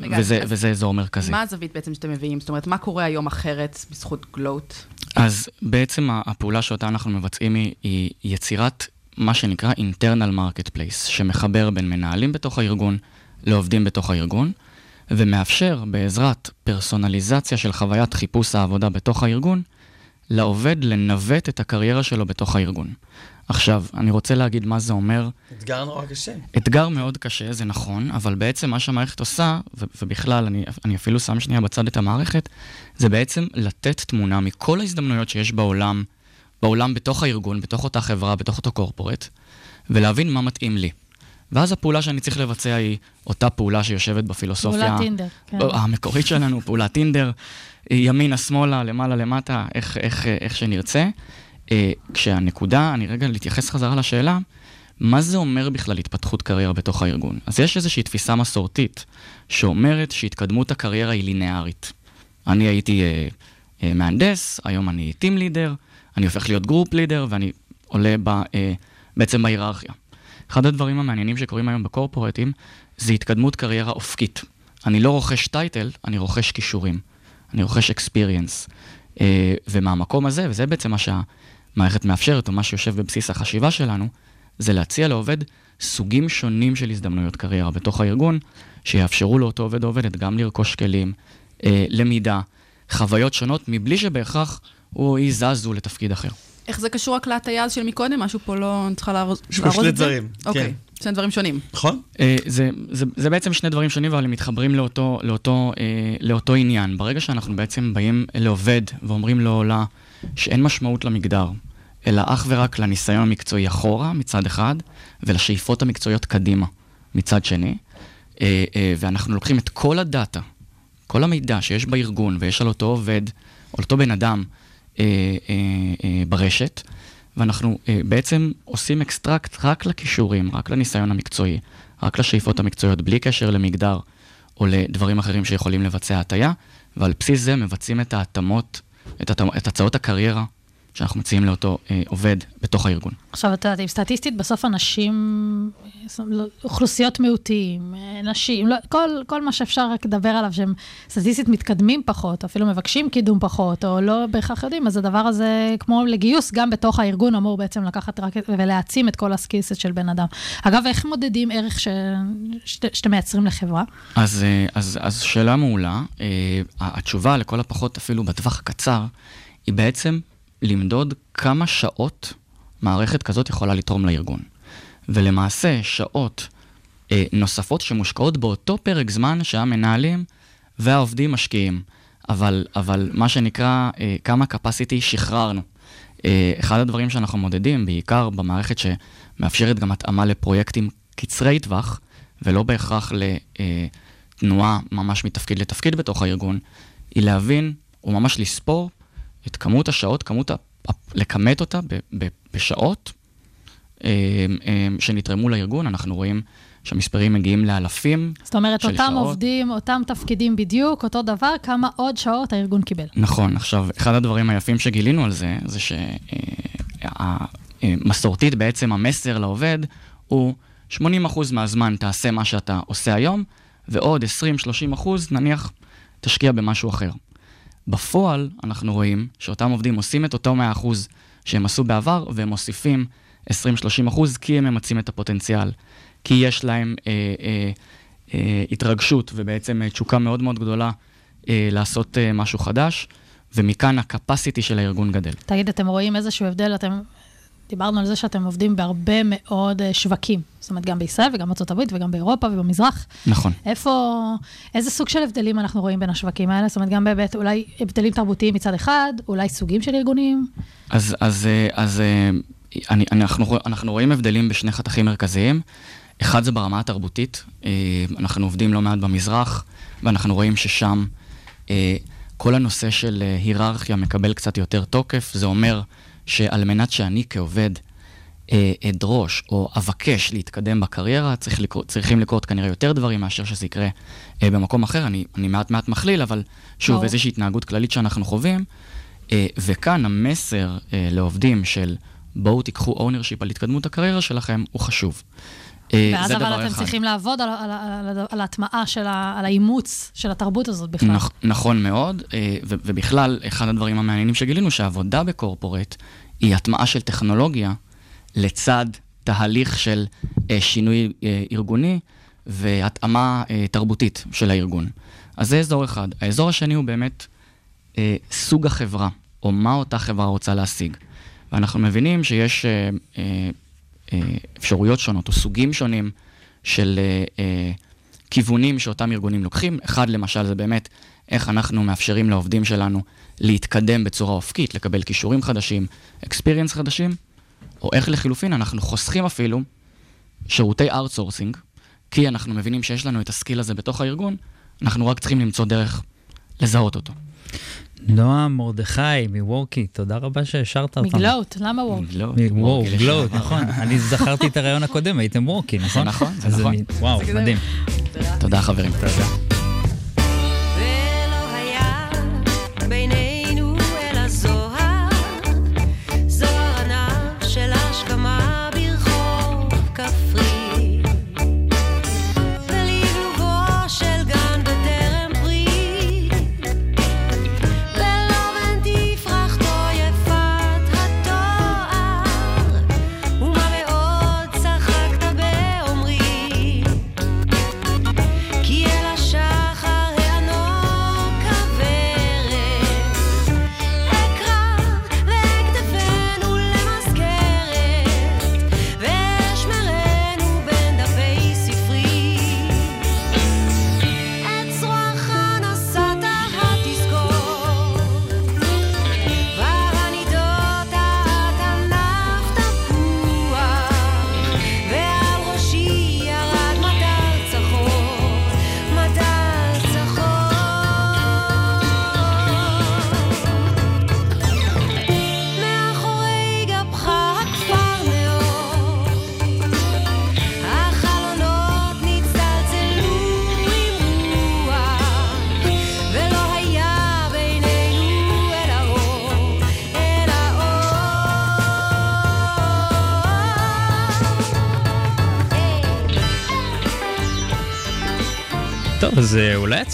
רגע, וזה, וזה אזור מרכזי. מה הזווית בעצם שאתם מביאים? זאת אומרת, מה קורה היום אחרת בזכות גלוט? אז בעצם הפעולה שאותה אנחנו מבצעים היא, היא יצירת מה שנקרא internal marketplace, שמחבר בין מנהלים בתוך הארגון לעובדים בתוך הארגון, ומאפשר בעזרת פרסונליזציה של חוויית חיפוש העבודה בתוך הארגון, לעובד לנווט את הקריירה שלו בתוך הארגון. עכשיו, אני רוצה להגיד מה זה אומר אתגר נורא קשה. אתגר מאוד קשה, זה נכון, אבל בעצם מה שהמערכת עושה, ובכלל, אני, אני אפילו שם שנייה בצד את המערכת, זה בעצם לתת תמונה מכל ההזדמנויות שיש בעולם, בעולם בתוך הארגון, בתוך אותה חברה, בתוך אותו קורפורט, ולהבין מה מתאים לי. ואז הפעולה שאני צריך לבצע היא אותה פעולה שיושבת בפילוסופיה... פעולת טינדר, כן. המקורית שלנו, פעולת טינדר, ימינה, שמאלה, למעלה, למטה, איך, איך, איך שנרצה. אה, כשהנקודה, אני רגע להתייחס חזרה לשאלה, מה זה אומר בכלל התפתחות קריירה בתוך הארגון? אז יש איזושהי תפיסה מסורתית שאומרת שהתקדמות הקריירה היא לינארית. אני הייתי אה, אה, מהנדס, היום אני team leader, אני הופך להיות group leader ואני עולה ב, אה, בעצם בהיררכיה. אחד הדברים המעניינים שקורים היום ב corporateים זה התקדמות קריירה אופקית. אני לא רוכש טייטל, אני רוכש כישורים. אני רוכש אקספיריאנס. אה, ומהמקום הזה, וזה בעצם מה שהמערכת מאפשרת, או מה שיושב בבסיס החשיבה שלנו, זה להציע לעובד סוגים שונים של הזדמנויות קריירה בתוך הארגון, שיאפשרו לאותו עובד או עובדת גם לרכוש כלים, אה, למידה, חוויות שונות, מבלי שבהכרח הוא או היא זזו לתפקיד אחר. איך זה קשור רק להטייה אז של מקודם? משהו פה לא... אני צריכה שני את זה? דברים, אוקיי, שני דברים שונים. נכון? אה, זה, זה, זה בעצם שני דברים שונים, אבל הם מתחברים לאותו, לאותו, אה, לאותו עניין. ברגע שאנחנו בעצם באים לעובד ואומרים לו או לה שאין משמעות למגדר, אלא אך ורק לניסיון המקצועי אחורה מצד אחד, ולשאיפות המקצועיות קדימה מצד שני, אה, אה, ואנחנו לוקחים את כל הדאטה, כל המידע שיש בארגון ויש על אותו עובד, על אותו בן אדם אה, ברשת, ואנחנו בעצם עושים extract רק לכישורים, רק לניסיון המקצועי, רק לשאיפות המקצועיות, בלי קשר למגדר או לדברים אחרים שיכולים לבצע הטיה, ועל בסיס זה מבצעים את ההתאמות, את, התאמ, את הצעות הקריירה שאנחנו מציעים לאותו אה, עובד בתוך הארגון. עכשיו, את יודעת, אם סטטיסטית, בסוף אנשים, לא, אוכלוסיות מיעוטים, נשים, לא, כל, כל מה שאפשר רק לדבר עליו, שהם סטטיסטית מתקדמים פחות, אפילו מבקשים קידום פחות, או לא בהכרח יודעים, אז הדבר הזה, כמו לגיוס, גם בתוך הארגון אמור בעצם לקחת רק ולהעצים את כל הסקילסט של בן אדם. אגב, איך מודדים ערך ש, ש, שאתם מייצרים לחברה? אז, אה, אז, אז שאלה מעולה. אה, התשובה, לכל הפחות אפילו בטווח הקצר, היא בעצם למדוד כמה שעות מערכת כזאת יכולה לתרום לארגון. ולמעשה, שעות אה, נוספות שמושקעות באותו פרק זמן שהמנהלים והעובדים משקיעים. אבל, אבל מה שנקרא, אה, כמה capacity שחררנו. אה, אחד הדברים שאנחנו מודדים, בעיקר במערכת שמאפשרת גם התאמה לפרויקטים קצרי טווח, ולא בהכרח לתנועה ממש מתפקיד לתפקיד בתוך הארגון, היא להבין, או ממש לספור, את כמות השעות, כמות, לכמת אותה בשעות אה, אה, שנתרמו לארגון. אנחנו רואים שהמספרים מגיעים לאלפים זאת אומרת, של אותם שעות. עובדים, אותם תפקידים בדיוק, אותו דבר, כמה עוד שעות הארגון קיבל. נכון, עכשיו, אחד הדברים היפים שגילינו על זה, זה שמסורתית בעצם המסר לעובד הוא 80% מהזמן תעשה מה שאתה עושה היום, ועוד 20-30 אחוז, נניח, תשקיע במשהו אחר. בפועל, אנחנו רואים שאותם עובדים עושים את אותו 100 אחוז שהם עשו בעבר, והם מוסיפים 20-30 אחוז, כי הם ממצים את הפוטנציאל. כי יש להם אה, אה, אה, התרגשות ובעצם אה, תשוקה מאוד מאוד גדולה אה, לעשות אה, משהו חדש, ומכאן הקפסיטי של הארגון גדל. תגיד, אתם רואים איזשהו הבדל? אתם... דיברנו על זה שאתם עובדים בהרבה מאוד אה, שווקים. זאת אומרת, גם בישראל וגם בארצות הברית וגם באירופה ובמזרח. נכון. איפה, איזה סוג של הבדלים אנחנו רואים בין השווקים האלה? זאת אומרת, גם בהיבט, אולי הבדלים תרבותיים מצד אחד, אולי סוגים של ארגונים? אז, אז, אה, אז אה, אני, אנחנו, אנחנו רואים הבדלים בשני חתכים מרכזיים. אחד זה ברמה התרבותית, אנחנו עובדים לא מעט במזרח, ואנחנו רואים ששם כל הנושא של היררכיה מקבל קצת יותר תוקף. זה אומר שעל מנת שאני כעובד אדרוש או אבקש להתקדם בקריירה, צריך לקרות, צריכים לקרות כנראה יותר דברים מאשר שזה יקרה במקום אחר. אני, אני מעט מעט מכליל, אבל שוב, איזושהי התנהגות כללית שאנחנו חווים. וכאן המסר לעובדים של בואו תיקחו ownership על התקדמות הקריירה שלכם, הוא חשוב. ואז אבל אתם אחד. צריכים לעבוד על, על, על, על ההטמעה של ה, על האימוץ של התרבות הזאת בכלל. נכ, נכון מאוד, ו, ובכלל, אחד הדברים המעניינים שגילינו, שעבודה בקורפורט היא הטמעה של טכנולוגיה לצד תהליך של שינוי ארגוני והתאמה תרבותית של הארגון. אז זה אזור אחד. האזור השני הוא באמת סוג החברה, או מה אותה חברה רוצה להשיג. ואנחנו מבינים שיש אה, אה, אה, אפשרויות שונות או סוגים שונים של אה, אה, כיוונים שאותם ארגונים לוקחים. אחד למשל זה באמת איך אנחנו מאפשרים לעובדים שלנו להתקדם בצורה אופקית, לקבל כישורים חדשים, experience חדשים, או איך לחילופין אנחנו חוסכים אפילו שירותי outsourcing, כי אנחנו מבינים שיש לנו את ה skill הזה בתוך הארגון, אנחנו רק צריכים למצוא דרך לזהות אותו. נועה מרדכי מוורקי, תודה רבה שהשארת אותנו. מגלואט, למה וורקי? וואו, גלואט, נכון. אני זכרתי את הריאיון הקודם, הייתם וורקי, נכון? נכון, זה נכון. וואו, מדהים. תודה חברים. תודה.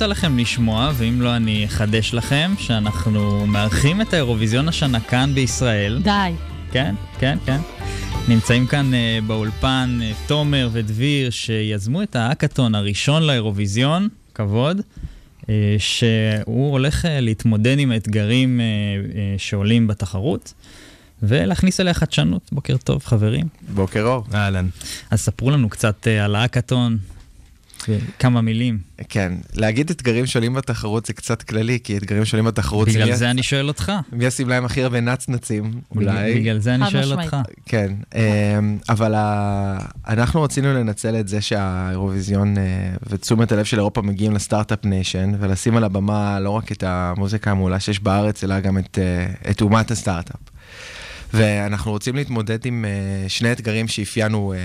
יצא לכם לשמוע, ואם לא אני אחדש לכם, שאנחנו מארחים את האירוויזיון השנה כאן בישראל. די. כן, כן, כן. נמצאים כאן uh, באולפן uh, תומר ודביר, שיזמו את האקתון הראשון לאירוויזיון, כבוד, uh, שהוא הולך uh, להתמודד עם האתגרים uh, uh, שעולים בתחרות. ולהכניס אליה חדשנות. בוקר טוב, חברים. בוקר אור. אהלן. אז ספרו לנו קצת אה, על האקתון, כמה מילים. כן, להגיד אתגרים שונים בתחרות זה קצת כללי, כי אתגרים שונים בתחרות זה... בגלל זה אני שואל אותך. מי ישים להם הכי הרבה נצנצים, אולי. בגלל זה אני שואל אותך. כן, אמ, אבל אנחנו רצינו לנצל את זה שהאירוויזיון אה, ותשומת הלב של אירופה מגיעים ל startup nation, ולשים על הבמה לא רק את המוזיקה המעולה שיש בארץ, אלא גם את אה, אומת הסטארט-אפ. ואנחנו רוצים להתמודד עם uh, שני אתגרים שאפיינו uh,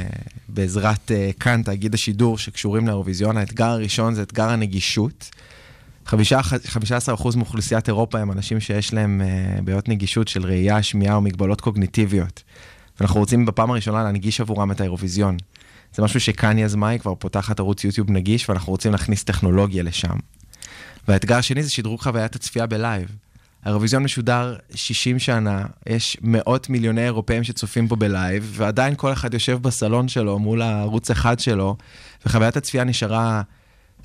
בעזרת uh, כאן, תאגיד השידור, שקשורים לאירוויזיון. האתגר הראשון זה אתגר הנגישות. 15% מאוכלוסיית אירופה הם אנשים שיש להם בעיות נגישות של ראייה, שמיעה או מגבלות קוגניטיביות. ואנחנו רוצים בפעם הראשונה להנגיש עבורם את האירוויזיון. זה משהו שכאן יזמה, היא כבר פותחת ערוץ יוטיוב נגיש, ואנחנו רוצים להכניס טכנולוגיה לשם. והאתגר השני זה שדרוג חוויית הצפייה בלייב. האירוויזיון משודר 60 שנה, יש מאות מיליוני אירופאים שצופים בו ב live, ועדיין כל אחד יושב בסלון שלו מול הערוץ אחד שלו, וחוויית הצפייה נשארה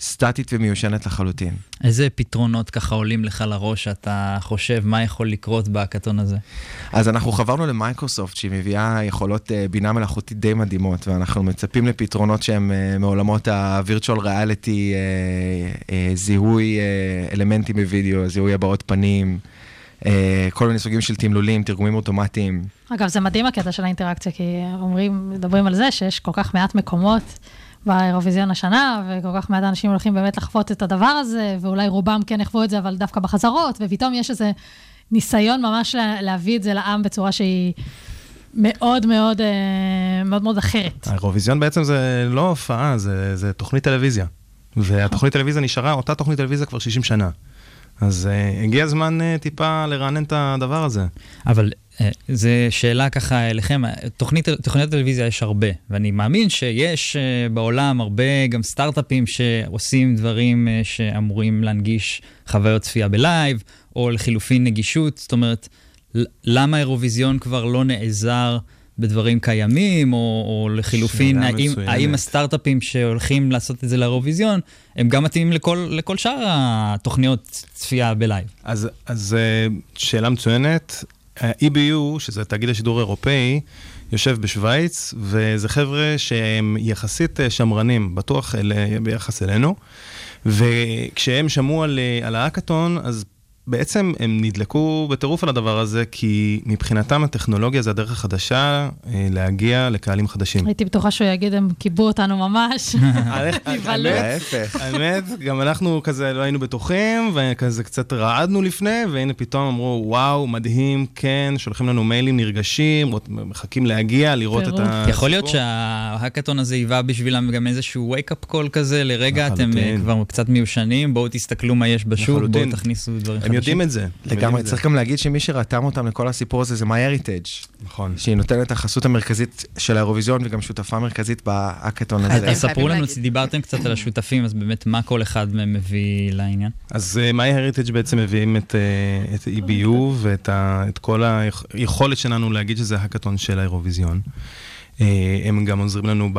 סטטית ומיושנת לחלוטין. איזה פתרונות ככה עולים לך לראש, אתה חושב מה יכול לקרות בהאקתון הזה? אז אנחנו חברנו למייקרוסופט, שהיא מביאה יכולות אה, בינה מלאכותית די מדהימות, ואנחנו מצפים לפתרונות שהם אה, מעולמות ה-virtual reality, אה, זיהוי אלמנטים בווידאו, זיהוי הבעות פנים, אה, כל מיני סוגים של תמלולים, תרגומים אוטומטיים. אגב, זה מדהים הקטע של האינטראקציה, כי אומרים, מדברים על זה שיש כל כך מעט מקומות באירוויזיון השנה, וכל כך מעט אנשים הולכים באמת לחוות את הדבר הזה, ואולי רובם כן יחוו את זה, אבל דווקא בחזרות, ופתאום יש איזה ניסיון ממש לה, להביא את זה לעם בצורה שהיא מאוד מאוד, אה, מאוד מאוד אחרת. האירוויזיון בעצם זה לא הופעה, זה, זה תוכנית טלוויזיה. והתוכנית טלוויזיה נשארה, אותה תוכנית טלוויזיה כבר 60 שנה. אז uh, הגיע הזמן uh, טיפה לרענן את הדבר הזה. אבל זו שאלה ככה אליכם, תוכנית, תוכניות טלוויזיה יש הרבה, ואני מאמין שיש uh, בעולם הרבה גם סטארט-אפים שעושים דברים uh, שאמורים להנגיש חוויות צפייה בלייב, או לחילופין נגישות, זאת אומרת, למה האירוויזיון כבר לא נעזר בדברים קיימים, או, או לחילופין, האם, האם הסטארט-אפים שהולכים לעשות את זה לאירוויזיון, הם גם מתאימים לכל, לכל שאר התוכניות צפייה בלייב? אז, אז אה, שאלה מצוינת. ה-EBU, שזה תאגיד השידור האירופאי, יושב בשוויץ, וזה חבר'ה שהם יחסית אה, שמרנים, בטוח אל, ביחס אלינו. וכשהם שמעו על, אה, על האקתון, אז בעצם הם נדלקו בטירוף על הדבר הזה, כי מבחינתם הטכנולוגיה זה הדרך החדשה אה, להגיע לקהלים חדשים. הייתי בטוחה שהוא יגיד, הם קיבו אותנו ממש. האמת, גם אנחנו כזה לא היינו בטוחים, וכזה קצת רעדנו לפני, והנה פתאום אמרו, וואו, מדהים, כן, שולחים לנו מיילים נרגשים, מחכים להגיע, לראות את ה... יכול להיות שההאקתון הזה היווה בשבילם גם איזשהו wake-up call כזה, לרגע אתם כבר קצת מיושנים, בואו תסתכלו מה יש בשוק, בואו תכניסו דברים הם יודעים את זה. לגמרי, צריך גם להגיד שמי שרתם אותם לכל הסיפור הזה זה MyHeritage. נכון. שהיא נותנת את החסות המרכזית של האירוויזיון וגם שותפה מרכזית בהאקתון הזה. אז תספרו לנו, דיברתם קצת על השותפים, אז באמת מה כל אחד מהם מביא לעניין? אז MyHeritage בעצם מביאים את EBU ואת כל היכולת שלנו להגיד שזה האקתון של האירוויזיון. הם גם עוזרים לנו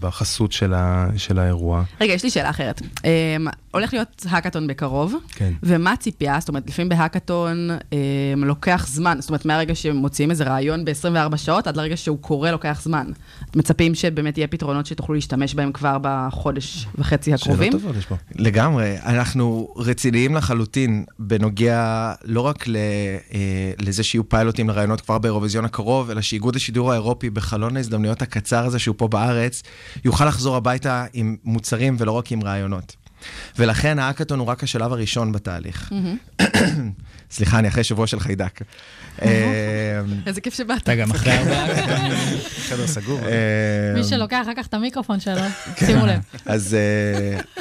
בחסות של, ה, של האירוע. רגע, יש לי שאלה אחרת. הולך להיות האקתון בקרוב, כן. ומה הציפייה? זאת אומרת, לפעמים בהאקתון לוקח זמן, זאת אומרת, מהרגע שמוציאים איזה רעיון ב-24 שעות, עד לרגע שהוא קורה לוקח זמן. מצפים שבאמת יהיה פתרונות שתוכלו להשתמש בהם כבר בחודש וחצי הקרובים? שאלה טובה, יש פה. לגמרי, אנחנו רציניים לחלוטין בנוגע לא רק ל, לזה שיהיו פיילוטים לרעיונות כבר באירוויזיון הקרוב, אלא שאיגוד השידור האירופי בחלון ההזדמנויות הקצר הזה שהוא פה בארץ, יוכל לחזור הביתה עם מוצרים ולא רק עם רעיונות. ולכן האקתון הוא רק השלב הראשון בתהליך. סליחה, אני אחרי שבוע של חיידק. איזה כיף שבאת. אתה גם אחרי ארבעה חדר סגור. מי שלוקח אחר כך את המיקרופון שלו, שימו לב.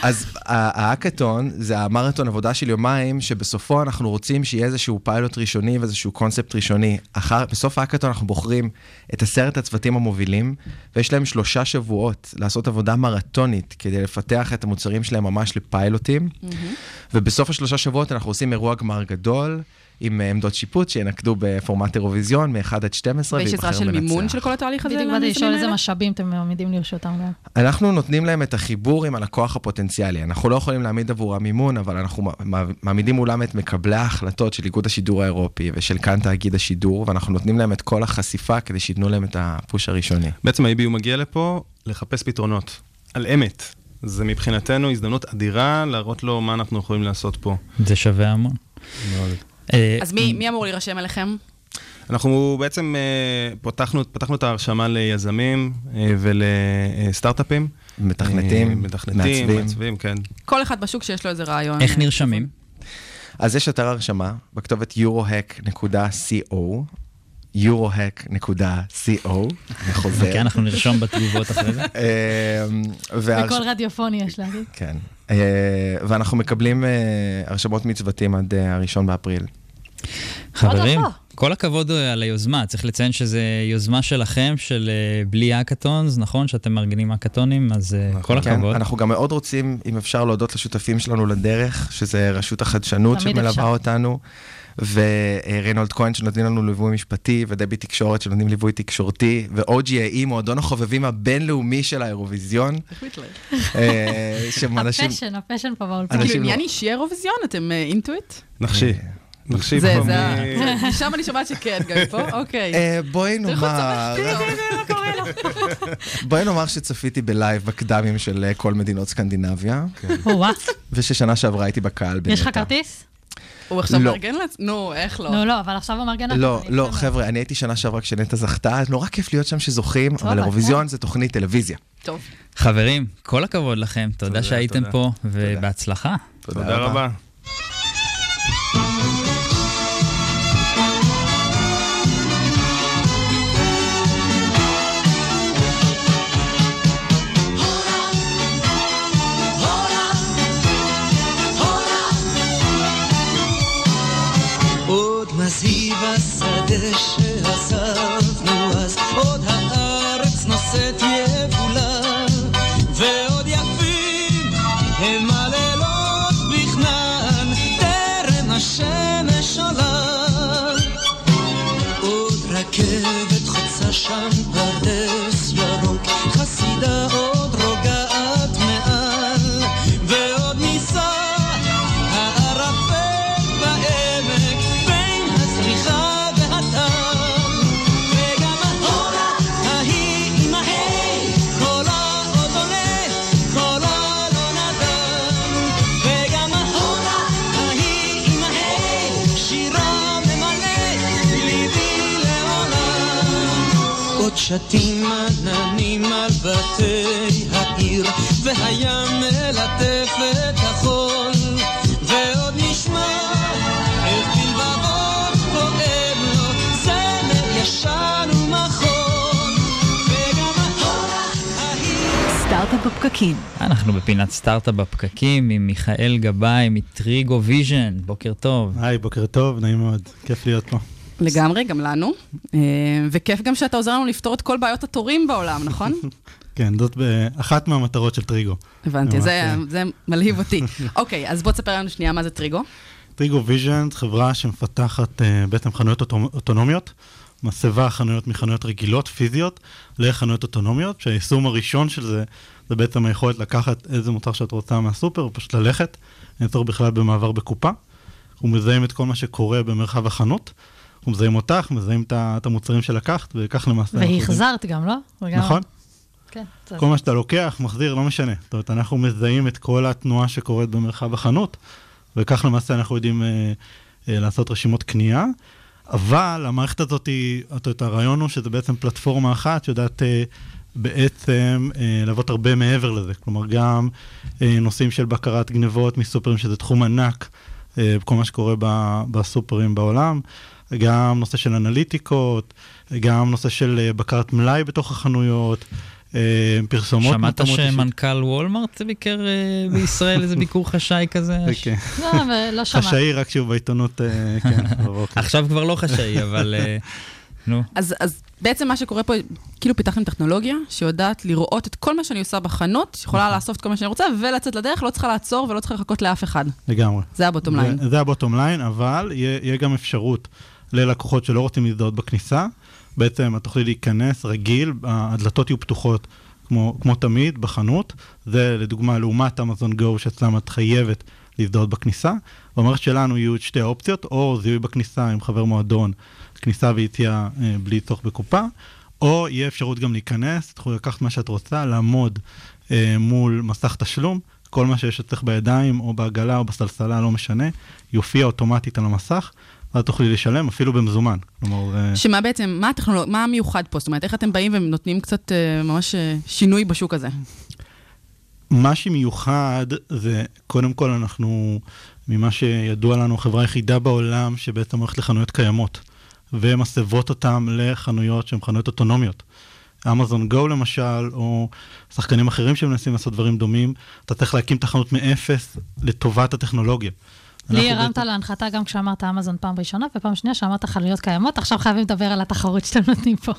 אז האקתון זה המרתון עבודה של יומיים, שבסופו אנחנו רוצים שיהיה איזשהו פיילוט ראשוני ואיזשהו קונספט ראשוני. בסוף האקתון אנחנו בוחרים את עשרת הצוותים המובילים, ויש להם שלושה שבועות לעשות עבודה מרתונית כדי לפתח את המוצרים שלהם ממש לפיילוטים. ובסוף השלושה שבועות אנחנו עושים אירוע גמר גדול. עם עמדות שיפוט שינקדו בפורמט אירוויזיון מ-1 עד 12 ויש עזרה של מימון של כל התהליך הזה? בדיוק באתי לשאול איזה משאבים אתם מעמידים לרשותם גם. אנחנו נותנים להם את החיבור עם הלקוח הפוטנציאלי. אנחנו לא יכולים להעמיד עבור המימון, אבל אנחנו מעמידים מולם את מקבלי ההחלטות של איגוד השידור האירופי ושל כאן תאגיד השידור, ואנחנו נותנים להם את כל החשיפה כדי שייתנו להם את הפוש הראשוני. בעצם ה-EBU מגיע לפה לחפש פתרונות, על אמת. זה מבחינתנו הזדמנות אדירה להראות לו מה אנחנו יכולים לעשות פה. זה שווה המון. מאוד. אז מי, מי אמור להירשם אליכם? אנחנו בעצם פתחנו, פתחנו את ההרשמה ליזמים ולסטארט-אפים. מתכנתים, מתכנתים, מעצבים. מעצבים, כן. כל אחד בשוק שיש לו איזה רעיון. איך נרשמים? אז יש אתר הרשמה בכתובת eurohack.co, eurohack.co, אני חוזר. אוקיי, אנחנו נרשום בתגובות אחרי זה. בכל רדיופוני יש להגיד. כן. ואנחנו מקבלים הרשמות מצוותים עד הראשון באפריל. חברים. כל הכבוד אה, על היוזמה. צריך לציין שזו יוזמה שלכם, של אה, בלי hackathons, נכון? שאתם מארגנים האקתונים, אז אה, כל כן, הכבוד. אנחנו גם מאוד רוצים, אם אפשר, להודות לשותפים שלנו לדרך, שזה רשות החדשנות תמיד שמלווה אפשר. אותנו, וריינהולד כהן שנותנים לנו ליווי משפטי, ודבי תקשורת שנותנים ליווי תקשורתי, ו-OGAE, מועדון החובבים הבינלאומי של האירוויזיון. אה. ה passion, ה passion פה באולפן. כאילו, לא- עניין אישי אירוויזון, אתם into it? נחשי. נחשי זה, פה זה, מ- ה- משם אני שומעת שכן, גם פה, אוקיי. אה, בואי נאמר, בואי נאמר שצפיתי בלייב בקדמים של אה, כל מדינות סקנדינביה, או-אה. וששנה שעברה הייתי בקהל בנטע. יש לך כרטיס? הוא עכשיו לא. מארגן לעצ... נו, איך לא? נו, לא, אבל עכשיו הוא מארגן. לא, אני לא, לו. חבר'ה, אני הייתי שנה שעברה כשנטע זכתה, אז נורא כיף להיות שם שזוכים, טוב, אבל אירוויזיון זה תוכנית טלוויזיה. טוב. חברים, כל הכבוד לכם, תודה תודה, שהייתם תודה. פה, ובהצלחה. תודה רבה. עוד מזהיב השדה שעזבנו אז, עוד הארץ נושאת יבולה, ועוד יפים הם הלילות בכנען, טרם השמש עולה. עוד רכבת חוצה שם פרדס ירוק, חסידה עוד שתים עננים על בתי העיר והים מלטף את החול ועוד נשמע איך בלבבות פועם לו זמר ישן ומחול וגם סטארט-אפ בפקקים. אנחנו בפינת סטארט-אפ בפקקים עם מיכאל גבאי מטריגו ויז'ן, בוקר טוב. היי, בוקר טוב, נעים מאוד, כיף להיות פה. לגמרי, גם לנו. אה, וכיף גם שאתה עוזר לנו לפתור את כל בעיות התורים בעולם, נכון? כן, זאת אחת מהמטרות של טריגו. הבנתי, זה- ממש, זה מלהיב אותי. אוקיי, אז בוא תספר לנו שנייה מה זה טריגו. טריגו ויז'ן, חברה שמפתחת אה, בעצם חנויות אוטו- אוטונומיות, מסבה חנויות מחנויות רגילות, פיזיות, לחנויות אוטונומיות, שהיישום הראשון של זה, זה בעצם היכולת לקחת איזה מוצר שאת רוצה מהסופר, ופשוט ללכת, אין צורך בכלל במעבר בקופה. אנחנו מזהים את כל מה שקורה במרחב החנות, אנחנו מזהים אותך, מזהים את המוצרים שלקחת, וכך למעשה... והחזרת גם, לא? נכון. כן. כל מה שאתה לוקח, מחזיר, לא משנה. זאת אומרת, אנחנו מזהים את כל התנועה שקורית במרחב החנות, וכך למעשה אנחנו יודעים אה, אה, לעשות רשימות קנייה. אבל המערכת הזאת, היא- את יודעת, הרעיון הוא שזה בעצם פלטפורמה אחת שיודעת אה, בעצם אה, לעבוד הרבה מעבר לזה. כלומר, גם אה, נושאים של בקרת גנבות מסופרים, שזה תחום ענק, אה, כל מה שקורה ב- בסופרים בעולם. גם נושא של אנליטיקות, גם נושא של אה, בקרת מלאי בתוך החנויות, אה, פרסומות. שמעת. שמנכ"ל וולמרט ביקר אה, בישראל, איזה ביקור חשאי כזה? כן. לא, לא שמעתי. חשאי רק שהוא בעיתונות, כן. עכשיו כבר לא חשאי, אבל נו. אז, אז בעצם מה שקורה פה, כאילו פיתחתם טכנולוגיה שיודעת לראות את כל מה שאני עושה בחנות, שיכולה לאסוף את כל מה שאני רוצה ולצאת לדרך, לא צריכה לעצור ולא צריכה לחכות לאף אחד. לגמרי. זה ה bottom line. זה- ה bottom line, אבל יהיה גם אפשרות ללקוחות שלא רוצים להזדהות בכניסה. בעצם את תוכלי להיכנס רגיל, הדלתות יהיו פתוחות כמו, כמו תמיד בחנות. זה לדוגמה לעומת אמזון גו שאצלם את חייבת להזדהות בכניסה. במערכת שלנו יהיו שתי האופציות, או זיהוי בכניסה עם חבר מועדון, כניסה ויציאה אה, בלי צורך בקופה, או יהיה אפשרות גם להיכנס, תוכלו לקחת מה שאת רוצה, לעמוד אה, מול מסך תשלום, כל מה שיש אצלך בידיים, או בעגלה או בסלסלה, לא משנה, יופיע אוטומטית על המסך, ואז תוכלי לשלם אפילו במזומן. כלומר, אה, שמה בעצם, מה הטכנולוגיה, מה המיוחד פה? זאת אומרת, איך אתם באים ונותנים קצת אה, ממש אה, שינוי בשוק הזה? מה שמיוחד זה, קודם כל אנחנו, ממה שידוע לנו, החברה היחידה בעולם שבעצם הולכת לחנויות קיימות, ומסבות אותן לחנויות שהן חנויות אוטונומיות. אמזון גו למשל, או שחקנים אחרים שמנסים לעשות דברים דומים, אתה צריך להקים את החנות מאפס לטובת הטכנולוגיה. לי הרמת להנחתה גם כשאמרת אמזון פעם ראשונה, ופעם שנייה שאמרת חנויות קיימות, עכשיו חייבים לדבר על התחרות שאתם נותנים פה.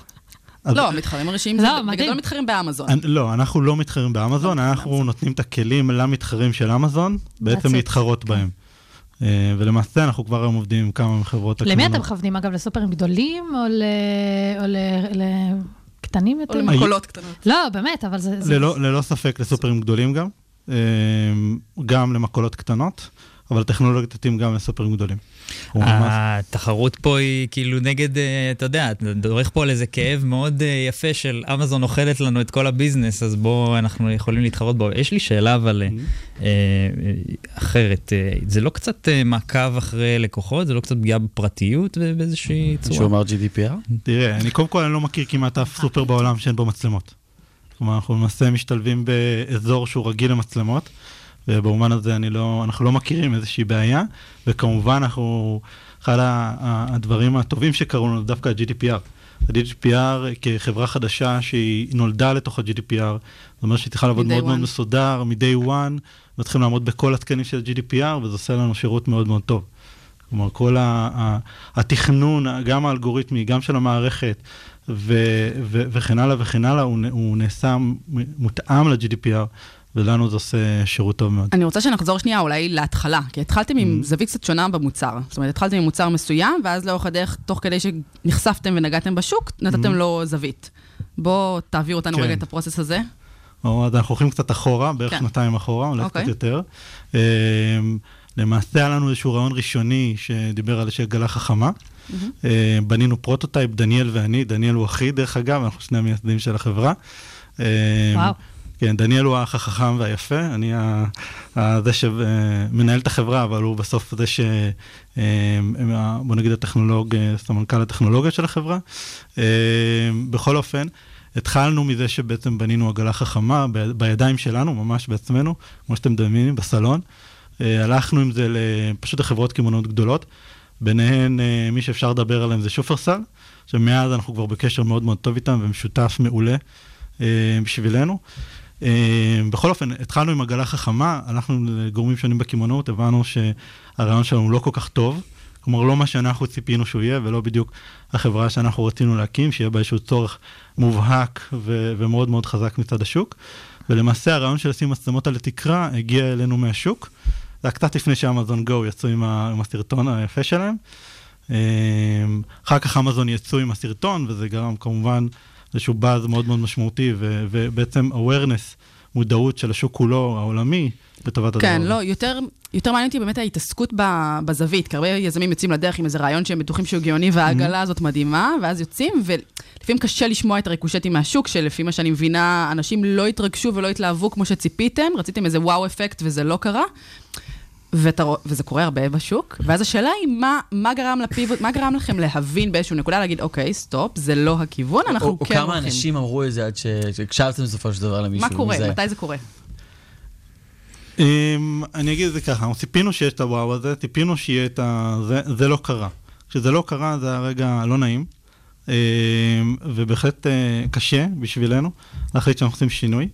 לא, המתחרים הראשיים, לא. בגדול מתחרים באמזון. לא, אנחנו לא מתחרים באמזון, אנחנו נותנים את הכלים למתחרים של אמזון, בעצם. להתחרות בהם. אה, ולמעשה אנחנו כבר היום עובדים עם כמה מחברות למי הקמעונאות. אתם מכוונים, אגב? לסופרים גדולים או ל- או ל- לקטנים יותר? או למכולות קטנות. לא, באמת, אבל זה... ללא ספק לסופרים גדולים גם, אה, גם למכולות קטנות, אבל הטכנולוגיה תתאים גם לסופרים גדולים. ממש- התחרות פה היא כאילו נגד, אה, אתה יודע, אתה דורך פה על איזה כאב מאוד אה, יפה של אמזון אוכלת לנו את כל הביזנס, אז בואו, אנחנו יכולים להתחרות בו. יש לי שאלה אבל אה, אה, אחרת, אה, זה לא קצת אה, מעקב אחרי לקוחות? זה לא קצת פגיעה בפרטיות באיזושהי צורה? שהוא אמר GDPR? תראה, אני קודם כל אני לא מכיר כמעט אף סופר בעולם שאין בו מצלמות. כלומר, אנחנו למעשה משתלבים באזור שהוא רגיל למצלמות, ובמובן הזה אני לא, אנחנו לא מכירים איזושהי בעיה, וכמובן אנחנו, אחד הדברים הטובים שקרו לנו דווקא ה-GDPR. ה-GDPR כחברה חדשה שהיא נולדה לתוך ה-GDPR, זאת אומרת שהיא צריכה לעבוד מאוד מאוד one. מסודר, מ-day one, וצריכים לעמוד בכל התקנים של ה-GDPR, וזה עושה לנו שירות מאוד מאוד טוב. כלומר, כל התכנון, גם האלגוריתמי, גם של המערכת, ו- ו- וכן הלאה וכן הלאה, הוא, הוא נעשה מותאם ל-GDPR, ולנו זה עושה שירות טוב מאוד. אני רוצה שנחזור שנייה אולי להתחלה, כי התחלתם Mm-hmm. עם זווית קצת שונה במוצר. זאת אומרת, התחלתם עם מוצר מסוים, ואז לאורך הדרך, תוך כדי שנחשפתם ונגעתם בשוק, נתתם Mm-hmm. לו זווית. בוא תעביר אותנו כן. רגע את ה process הזה. אז אנחנו הולכים קצת אחורה, בערך כן. שנתיים אחורה, אולי אוקיי. קצת יותר. אמ, למעשה היה לנו איזשהו רעיון ראשוני שדיבר על איזושהי עגלה חכמה. מהמם. אה, בנינו prototype, דניאל ואני, דניאל הוא אחי דרך אגב, אנחנו שני המייסדים של החברה. אה, וואו. כן, דניאל הוא האח החכם והיפה, אני ה- ה- זה שמנהל את החברה, אבל הוא בסוף זה ש... אה, בוא נגיד הטכנולוג, סמנכ"ל הטכנולוגיה של החברה. אה, בכל אופן, התחלנו מזה שבעצם בנינו עגלה חכמה בידיים שלנו, ממש בעצמנו, כמו שאתם מדמיינים, בסלון. אה, הלכנו עם זה פשוט לחברות קמעונאות גדולות, ביניהן מי שאפשר לדבר עליהם זה שופרסל, שמאז אנחנו כבר בקשר מאוד מאוד טוב איתם ומשותף מעולה בשבילנו. אה, בכל אופן, התחלנו עם עגלה חכמה, הלכנו לגורמים שונים בקמעונאות, הבנו שהרעיון שלנו לא כל כך טוב. כלומר, לא מה שאנחנו ציפינו שהוא יהיה, ולא בדיוק החברה שאנחנו רצינו להקים, שיהיה בה איזשהו צורך מובהק ו- ומאוד מאוד חזק מצד השוק. ולמעשה הרעיון של לשים מצלמות על התקרה הגיע אלינו מהשוק. זה היה קצת לפני שאמזון גו יצאו עם, ה- עם הסרטון היפה שלהם. אה, אחר כך אמזון יצאו עם הסרטון, וזה גרם כמובן איזשהו באז מאוד מאוד משמעותי, ו- ובעצם awareness, מודעות של השוק כולו, העולמי, לטובת הדבר כן. לא, יותר, יותר מעניין אותי באמת ההתעסקות ב, בזווית, כי הרבה יזמים יוצאים לדרך עם איזה רעיון שהם בטוחים שהוא גאוני, והעגלה הזאת מדהימה, ואז יוצאים, ולפעמים קשה לשמוע את הריקושטים מהשוק, שלפי מה שאני מבינה, אנשים לא התרגשו ולא התלהבו כמו שציפיתם, רציתם איזה wow effect וזה לא קרה. ואתה, וזה קורה הרבה בשוק, ואז השאלה היא, מה, מה, גרם לפיבוט, מה גרם לכם להבין באיזשהו נקודה, להגיד, אוקיי, סטופ, זה לא הכיוון, אנחנו או, כן או כמה הולכים. אנשים אמרו את זה עד שהקשבתם בסופו של דבר למישהו? מה קורה? מזה? מתי זה קורה? Um, אני אגיד את זה ככה, ציפינו שיש את הוואו הזה, ציפינו שיהיה את ה... זה, זה לא קרה. כשזה לא קרה זה הרגע לא נעים, um, ובהחלט uh, קשה בשבילנו להחליט שאנחנו עושים שינוי.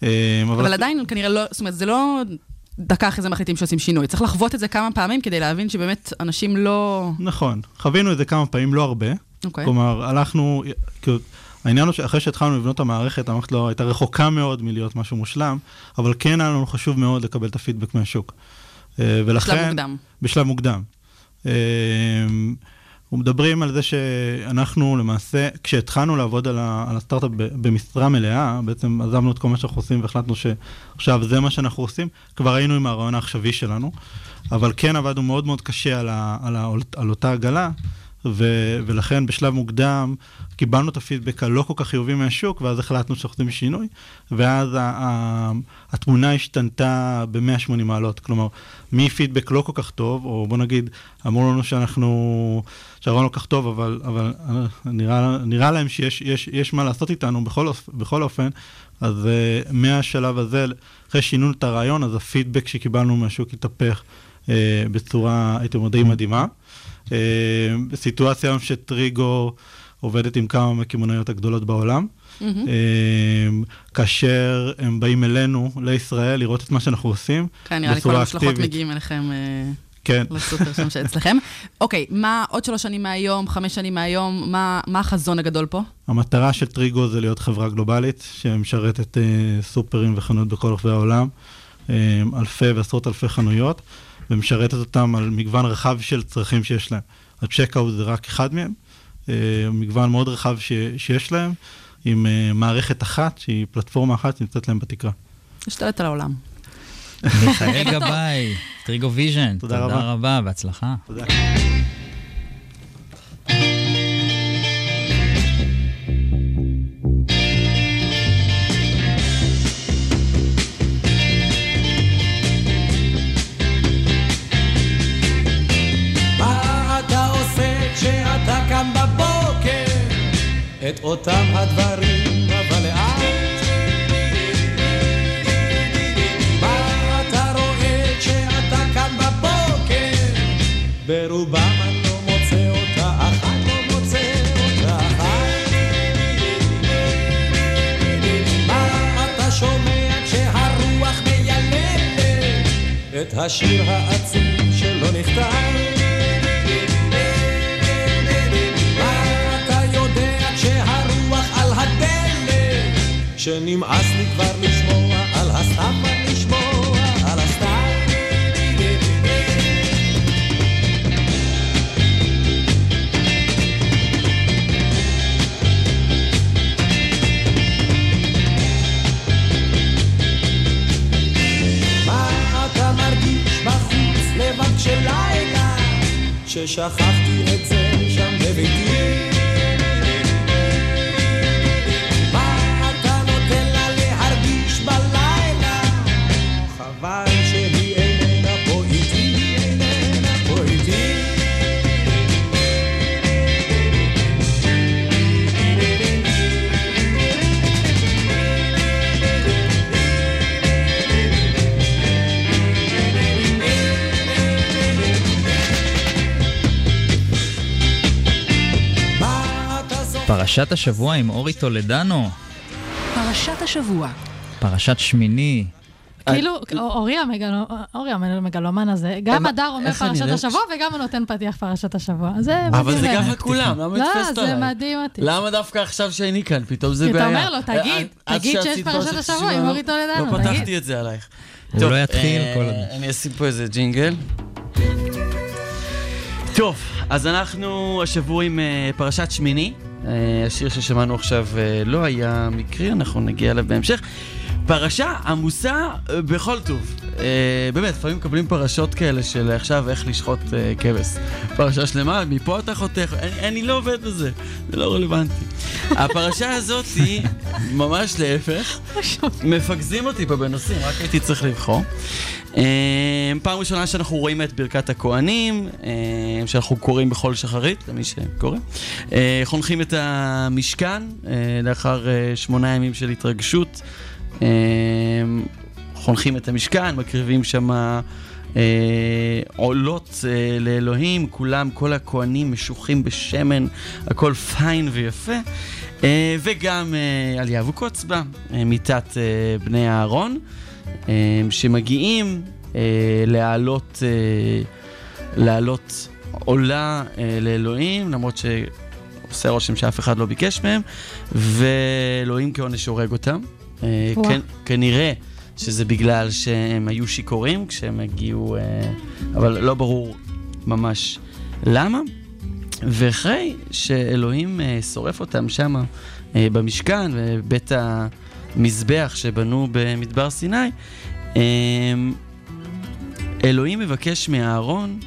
Um, אבל עדיין כנראה לא, זאת אומרת, זה לא דקה אחרי זה מחליטים שעושים שינוי. צריך לחוות את זה כמה פעמים כדי להבין שבאמת אנשים לא... נכון, חווינו את זה כמה פעמים, לא הרבה. אוקיי. כלומר, הלכנו, כאילו, העניין הוא שאחרי שהתחלנו לבנות את המערכת, המערכת לא הייתה רחוקה מאוד מלהיות משהו מושלם, אבל כן היה לנו חשוב מאוד לקבל את הפידבק מהשוק. אה, ולכן... בשלב מוקדם. בשלב מוקדם. ומדברים על זה שאנחנו למעשה, כשהתחלנו לעבוד על, ה, על הסטארט-אפ במשרה מלאה, בעצם עזבנו את כל מה שאנחנו עושים והחלטנו שעכשיו זה מה שאנחנו עושים, כבר היינו עם הרעיון העכשווי שלנו, אבל כן עבדנו מאוד מאוד קשה על, ה, על, ה, על אותה עגלה, ו, ולכן בשלב מוקדם קיבלנו את הפידבק הלא כל כך חיובי מהשוק, ואז החלטנו שאנחנו עושים שינוי, ואז ה, ה, התמונה השתנתה ב-180 מעלות, כלומר, מפידבק לא כל כך טוב, או בוא נגיד, אמרו לנו שאנחנו, שהרעיון לא כל כך טוב, אבל, אבל אה, נראה, נראה להם שיש יש, יש מה לעשות איתנו בכל, בכל אופן, אז uh, מהשלב הזה, אחרי שינו את הרעיון, אז הפידבק שקיבלנו מהשוק התהפך uh, בצורה, הייתי אומר, די מדהימה. אה, סיטואציה היום שטריגו עובדת עם כמה מהקמעונאיות הגדולות בעולם. אה, כאשר הם באים אלינו, לישראל, לראות את מה שאנחנו עושים. כן, נראה לי כל המשלחות. מגיעים אליכם... אה, כן. לסופר שם שאצלכם. אוקיי, מה עוד שלוש שנים מהיום, חמש שנים מהיום, מה, מה החזון הגדול פה? המטרה של טריגו זה להיות חברה גלובלית שמשרתת אה, סופרים וחנויות בכל רחבי העולם, אה, אלפי ועשרות אלפי חנויות, ומשרתת אותם על מגוון רחב של צרכים שיש להם. ה checkout זה רק אחד מהם, אה, מגוון מאוד רחב ש, שיש להם, עם אה, מערכת אחת, שהיא פלטפורמה אחת שנמצאת להם בתקרה. השתלט על העולם. מיכאל גבאי, טריגו ויז'ן. תודה. רבה, בהצלחה. תודה. את אותם הדברים, אבל אתה? ברובם אני לא מוצא אותה אחת, לא מוצא אותה. מה אתה שומע כשהרוח? את השיר העצוב שלא נכתב. שנמאס לי כבר לשמוע על הסתם, לשמוע על הסתם. מה אתה מרגיש בחוץ לבד של לילה? ששכחתי את זה שם בביתי. פרשת השבוע עם אורי טולדנו, פרשת השבוע. פרשת שמיני. כאילו, אורי המגלו- אורי המגלומן הזה, גם מה- הדר אומר פרשת נראית? השבוע וגם הוא נותן פתיח פרשת השבוע. זה מדהים. אבל זה. ככה כולם, למה לא, לתפס זה עליי? מדהים אותי. למה דווקא עכשיו שאני כאן? פתאום זה כי בעיה. אתה אומר לו, תגיד, אה, תגיד שיש פרשת השבוע עם לא- אורי טולדנו, לא תגיד. פתחתי את זה עלייך. הוא לא יתחיל אה, כל עוד. אני אשים פה איזה ג'ינגל. טוב, אז אנחנו השבוע עם אה, פרשת שמיני. אה, השיר ששמענו עכשיו אה, לא היה מקרי, אנחנו נגיע אליו בהמשך. פרשה עמוסה אה, בכל טוב. באמת, לפעמים מקבלים פרשות כאלה של עכשיו איך לשחוט כבש. פרשה שלמה, מפה אתה חותך, אני, אני לא עובד בזה, זה לא רלוונטי. הפרשה הזאת היא ממש להפך, מפגזים אותי פה בנושאים, רק הייתי צריך לבחור. אה, פעם ראשונה שאנחנו רואים את ברכת הכוהנים, אה, שאנחנו קוראים בכל שחרית, למי שקורא. אה, חונכים את המשכן לאחר שמונה ימים של התרגשות. חונכים את המשכן, מקריבים שם עולות לאלוהים, כולם, כל הכוהנים משוחים בשמן, הכל פיין ויפה. וגם אה, עלייה אבוקות בה, מיתת בני אהרון, אה, שמגיעים אה, להעלות, אה, להעלות עולה אה, לאלוהים, למרות שעושה רושם שאף אחד לא ביקש מהם, ואלוהים כעונש הורג אותם. אה. כן, כנראה שזה בגלל שהם היו שיכורים כשהם הגיעו, אה, אבל לא ברור ממש למה. ואחרי שאלוהים אה, שורף אותם שם אה, במשכן, בבית המזבח שבנו במדבר סיני, אה, אלוהים מבקש מהאהרון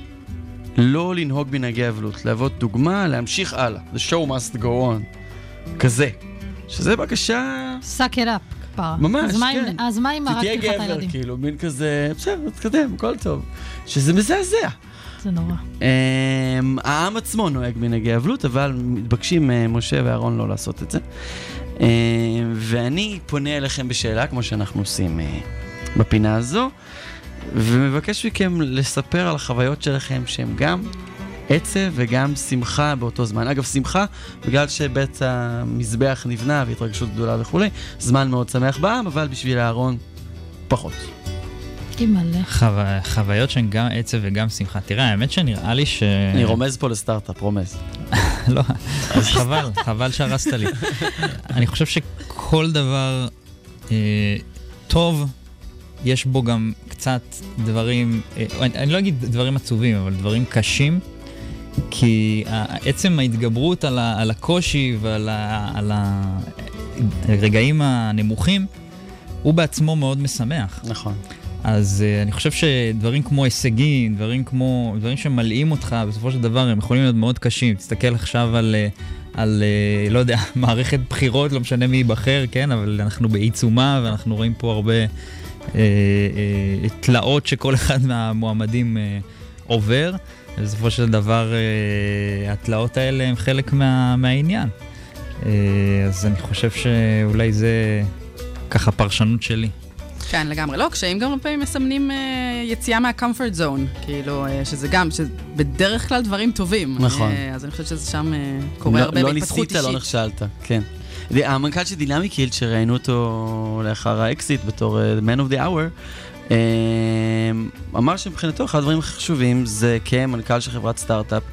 לא לנהוג מנהגי אבלות, להוות דוגמה, להמשיך הלאה. The show must go on. כזה. שזה בקשה... suck it up, כפרה. ממש, אז מה כן. אז מה עם רק תהיה פתיחת גבר, הילדים? כאילו, מין כזה, בסדר, תתקדם, הכל טוב. שזה מזעזע. זה נורא. Um, העם עצמו נוהג מנהגי אבלות, אבל מתבקשים uh, משה ואהרון לא לעשות את זה. Um, ואני פונה אליכם בשאלה, כמו שאנחנו עושים uh, בפינה הזו, ומבקש מכם לספר על החוויות שלכם שהן גם עצב וגם שמחה באותו זמן. אגב, שמחה, בגלל שבית המזבח נבנה והתרגשות גדולה וכולי, זמן מאוד שמח בעם, אבל בשביל אהרון, פחות. חו- חוויות שהן גם עצב וגם שמחה. תראה, האמת שנראה לי ש... אני רומז פה לסטארט-אפ, רומז. לא, אז חבל, חבל שהרסת לי. אני חושב שכל דבר אה, טוב, יש בו גם קצת דברים, אה, אני, אני לא אגיד דברים עצובים, אבל דברים קשים, כי עצם ההתגברות על, ה, על הקושי ועל ה, על הרגעים הנמוכים, הוא בעצמו מאוד משמח. נכון. אז uh, אני חושב שדברים כמו הישגים, דברים כמו, דברים שמלאים אותך, בסופו של דבר הם יכולים להיות מאוד קשים. תסתכל עכשיו על, uh, על uh, לא יודע, מערכת בחירות, לא משנה מי ייבחר, כן? אבל אנחנו בעיצומה ואנחנו רואים פה הרבה uh, uh, תלאות שכל אחד מהמועמדים uh, עובר. ובסופו של דבר uh, התלאות האלה הם חלק מה, מהעניין. Uh, אז אני חושב שאולי זה ככה פרשנות שלי. כן, לגמרי. לא, קשיים גם הרבה פעמים מסמנים אה, יציאה מה-comfort zone, כאילו, אה, שזה גם, שבדרך כלל דברים טובים. נכון. אה, אז אני חושבת שזה שם אה, קורה לא- הרבה לא בהתפתחות ניסית, אישית. לא נכשלת, כן. המנכ"ל של דיינמיק יילד, שראיינו אותו לאחר האקזיט בתור אה, Man of the Hour, אה, אמר שמבחינתו אחד הדברים החשובים זה כמנכ"ל של חברת סטארט-אפ,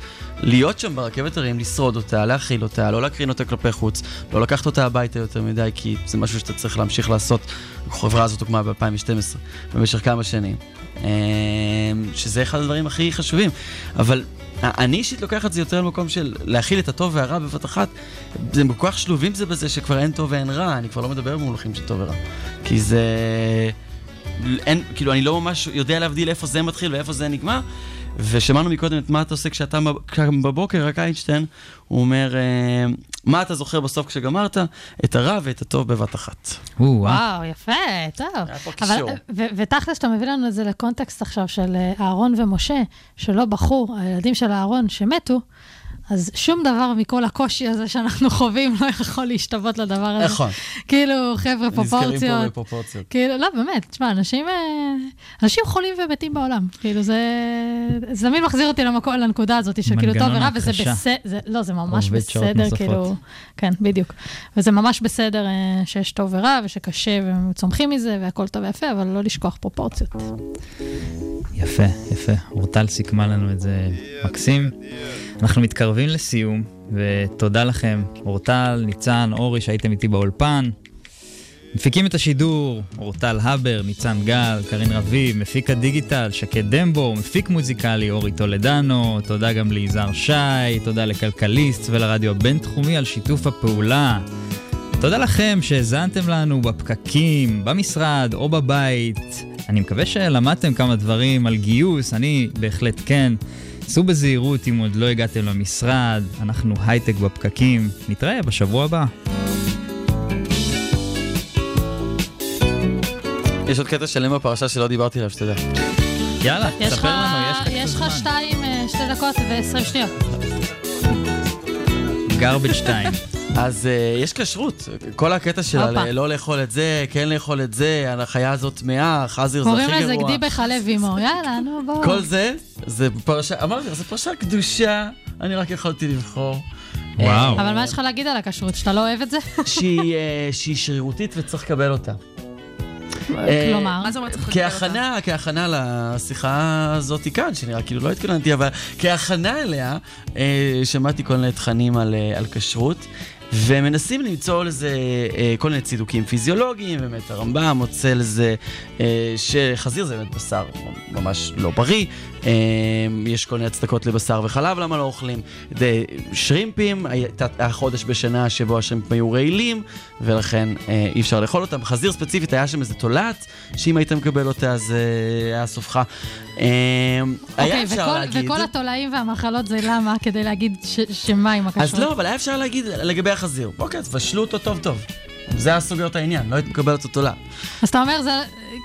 להיות שם ברכבת הרים, לשרוד אותה, להכיל אותה, לא להקרין אותה כלפי חוץ, לא לקחת אותה הביתה יותר מדי, כי זה משהו שאתה צריך להמשיך לעשות. החברה הזאת הוקמה ב-2012, במשך כמה שנים. אה, שזה אחד הדברים הכי חשובים. אבל אני אישית לוקח את זה יותר למקום של להכיל את הטוב והרע בבת אחת. זה כל כך שלובים זה בזה שכבר אין טוב ואין רע, אני כבר לא מדבר במונחים של טוב ורע. כי זה... אין, כאילו, אני לא ממש יודע להבדיל איפה זה מתחיל ואיפה זה נגמר. ושמענו מקודם את מה אתה עושה כשאתה בבוקר, רק איינשטיין, הוא אומר, אה, מה אתה זוכר בסוף כשגמרת? את הרע ואת הטוב בבת אחת. וואו, יפה, טוב. פה אבל, קישור. ותכל'ס, שאתה מביא לנו את זה לקונטקסט עכשיו של אה, אהרון ומשה, שלא בחרו, הילדים של אהרון שמתו, אז שום דבר מכל הקושי הזה שאנחנו חווים לא יכול להשתוות לדבר הזה. נכון. כאילו, חבר'ה, נזכרים פה פרופורציות. בפרופורציות. כאילו, לא, באמת, תשמע, אנשים, אה, אנשים חולים ומתים בעולם. כאילו, זה, זה תמיד מחזיר אותי למקום, לנקודה הזאת, של כאילו טוב ורע, וזה. בסדר, לא, זה ממש בסדר. כאילו, כן, בדיוק. וזה ממש בסדר אה, שיש טוב ורע, ושקשה, והם צומחים מזה, והכל טוב ויפה, אבל לא לשכוח פרופורציות. יפה, יפה. אורטל סיכמה לנו את זה מקסים. אנחנו מתקרבים לסיום, ותודה לכם, אורטל, ניצן, אורי, שהייתם איתי באולפן. מפיקים את השידור, אורטל הבר, ניצן גל, קרין רביב, מפיק הדיגיטל, שקד דמבו, מפיק מוזיקלי, אורי טולדנו, תודה גם ליזהר שי, תודה לכלכליסט ולרדיו הבינתחומי על שיתוף הפעולה. תודה לכם שהאזנתם לנו בפקקים, במשרד או בבית. אני מקווה שלמדתם כמה דברים על גיוס, אני בהחלט כן. סעו בזהירות אם עוד לא הגעתם למשרד, אנחנו הייטק בפקקים. נתראה בשבוע הבא. יש עוד קטע שלם בפרשה שלא דיברתי עליו, שתדע. יאללה, יש לך- ספר לנו, יש לך יש קצת לך זמן. שתיים, אה, שתי דקות ועשרים שניות. Garbage time. אז uh, יש כשרות, כל הקטע שלה, לא לאכול את זה, כן לאכול את זה, החיה הזאת טמאה, חזיר זה הכי קוראים גרוע. לזה גדי בחלב אימו, יאללה, נו בואו. כל זה, זה פרשה, אמרתי לך, זו פרשה קדושה, אני רק יכולתי לבחור. וואו. אבל מה יש לך להגיד על הכשרות, שאתה לא אוהב את זה? שהיא, אה, שהיא שרירותית וצריך לקבל אותה. אה, כלומר? מה זה אומר צריך לקבל אותה? כהכנה, כהכנה לשיחה הזאת כאן, שנראה כאילו לא התכוננתי, אבל כהכנה אליה, אה, שמעתי כל מיני תכנים על, אה, על כשרות. ומנסים למצוא לזה אה, כל מיני צידוקים פיזיולוגיים, באמת הרמב"ם מוצא לזה אה, שחזיר זה באמת בשר ממש לא בריא, אה, יש כל מיני הצדקות לבשר וחלב למה לא אוכלים, זה, שרימפים, היה חודש בשנה שבו השרימפים היו רעילים, ולכן אה, אי אפשר לאכול אותם. חזיר ספציפית היה שם איזה תולעת, שאם היית מקבל אותה אז אה, היה סופך. אה, היה אוקיי, אפשר וכל- להגיד... וכל התולעים והמחלות זה למה? כדי להגיד שמה עם הכשרות? אז לא, אבל היה אפשר להגיד לגבי החזיר. אוקיי, תבשלו אותו טוב טוב. זה היה סוגר את העניין, לא היית מקבלת אותו תולה. אז אתה אומר, זה...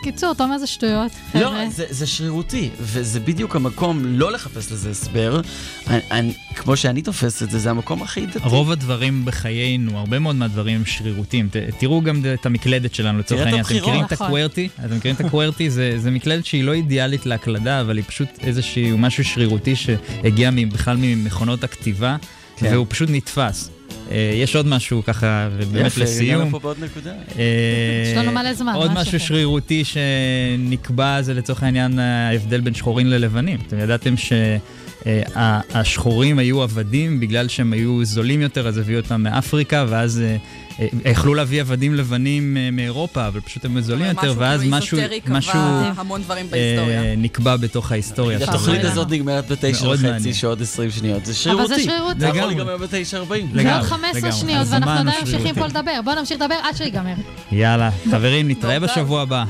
קיצור, אתה אומר זה שטויות. לא. זה, זה שרירותי, וזה בדיוק המקום לא לחפש לזה הסבר. אני, אני, כמו שאני תופס את זה, זה המקום הכי דתי. רוב הדברים בחיינו, הרבה מאוד מהדברים הם שרירותיים. ת- תראו גם את המקלדת שלנו לצורך העניין. אתם. מכירים את נכון. הקוורטי? אתם מכירים את הקוורטי? זה זה מקלדת שהיא לא אידיאלית להקלדה, אבל היא פשוט איזשהו משהו שרירותי שהגיע בכלל ממכונות הכתיבה, כן. והוא פשוט נתפס. אה, יש עוד משהו ככה, ובאמת יפה, לסיום. הגענו פה בעוד נקודה. אה, יש לנו מלא זמן, עוד משהו שלכם? שרירותי שנקבע זה לצורך העניין ההבדל בין שחורים ללבנים. אתם ידעתם שהשחורים היו עבדים בגלל שהם היו זולים יותר, אז הביאו אותם מאפריקה, ואז אה, יכלו להביא עבדים לבנים אה, מאירופה, אבל פשוט הם זולים יותר, ואז כאילו משהו, משהו המון דברים אה, בהיסטוריה. נקבע בתוך ההיסטוריה. של התוכנית זה. הזאת נגמרת בתשע וחצי. שעוד 20 שניות. זה שרירותי. זה שרירותי. זה יכול. להיגמר בתשע ארבעים. ועוד לגמרי, 15 לגמרי. שניות, ואנחנו עדיין ממשיכים. פה לדבר. בואו נמשיך לדבר עד שיגמר. יאללה, חברים, נתראה בשבוע הבא.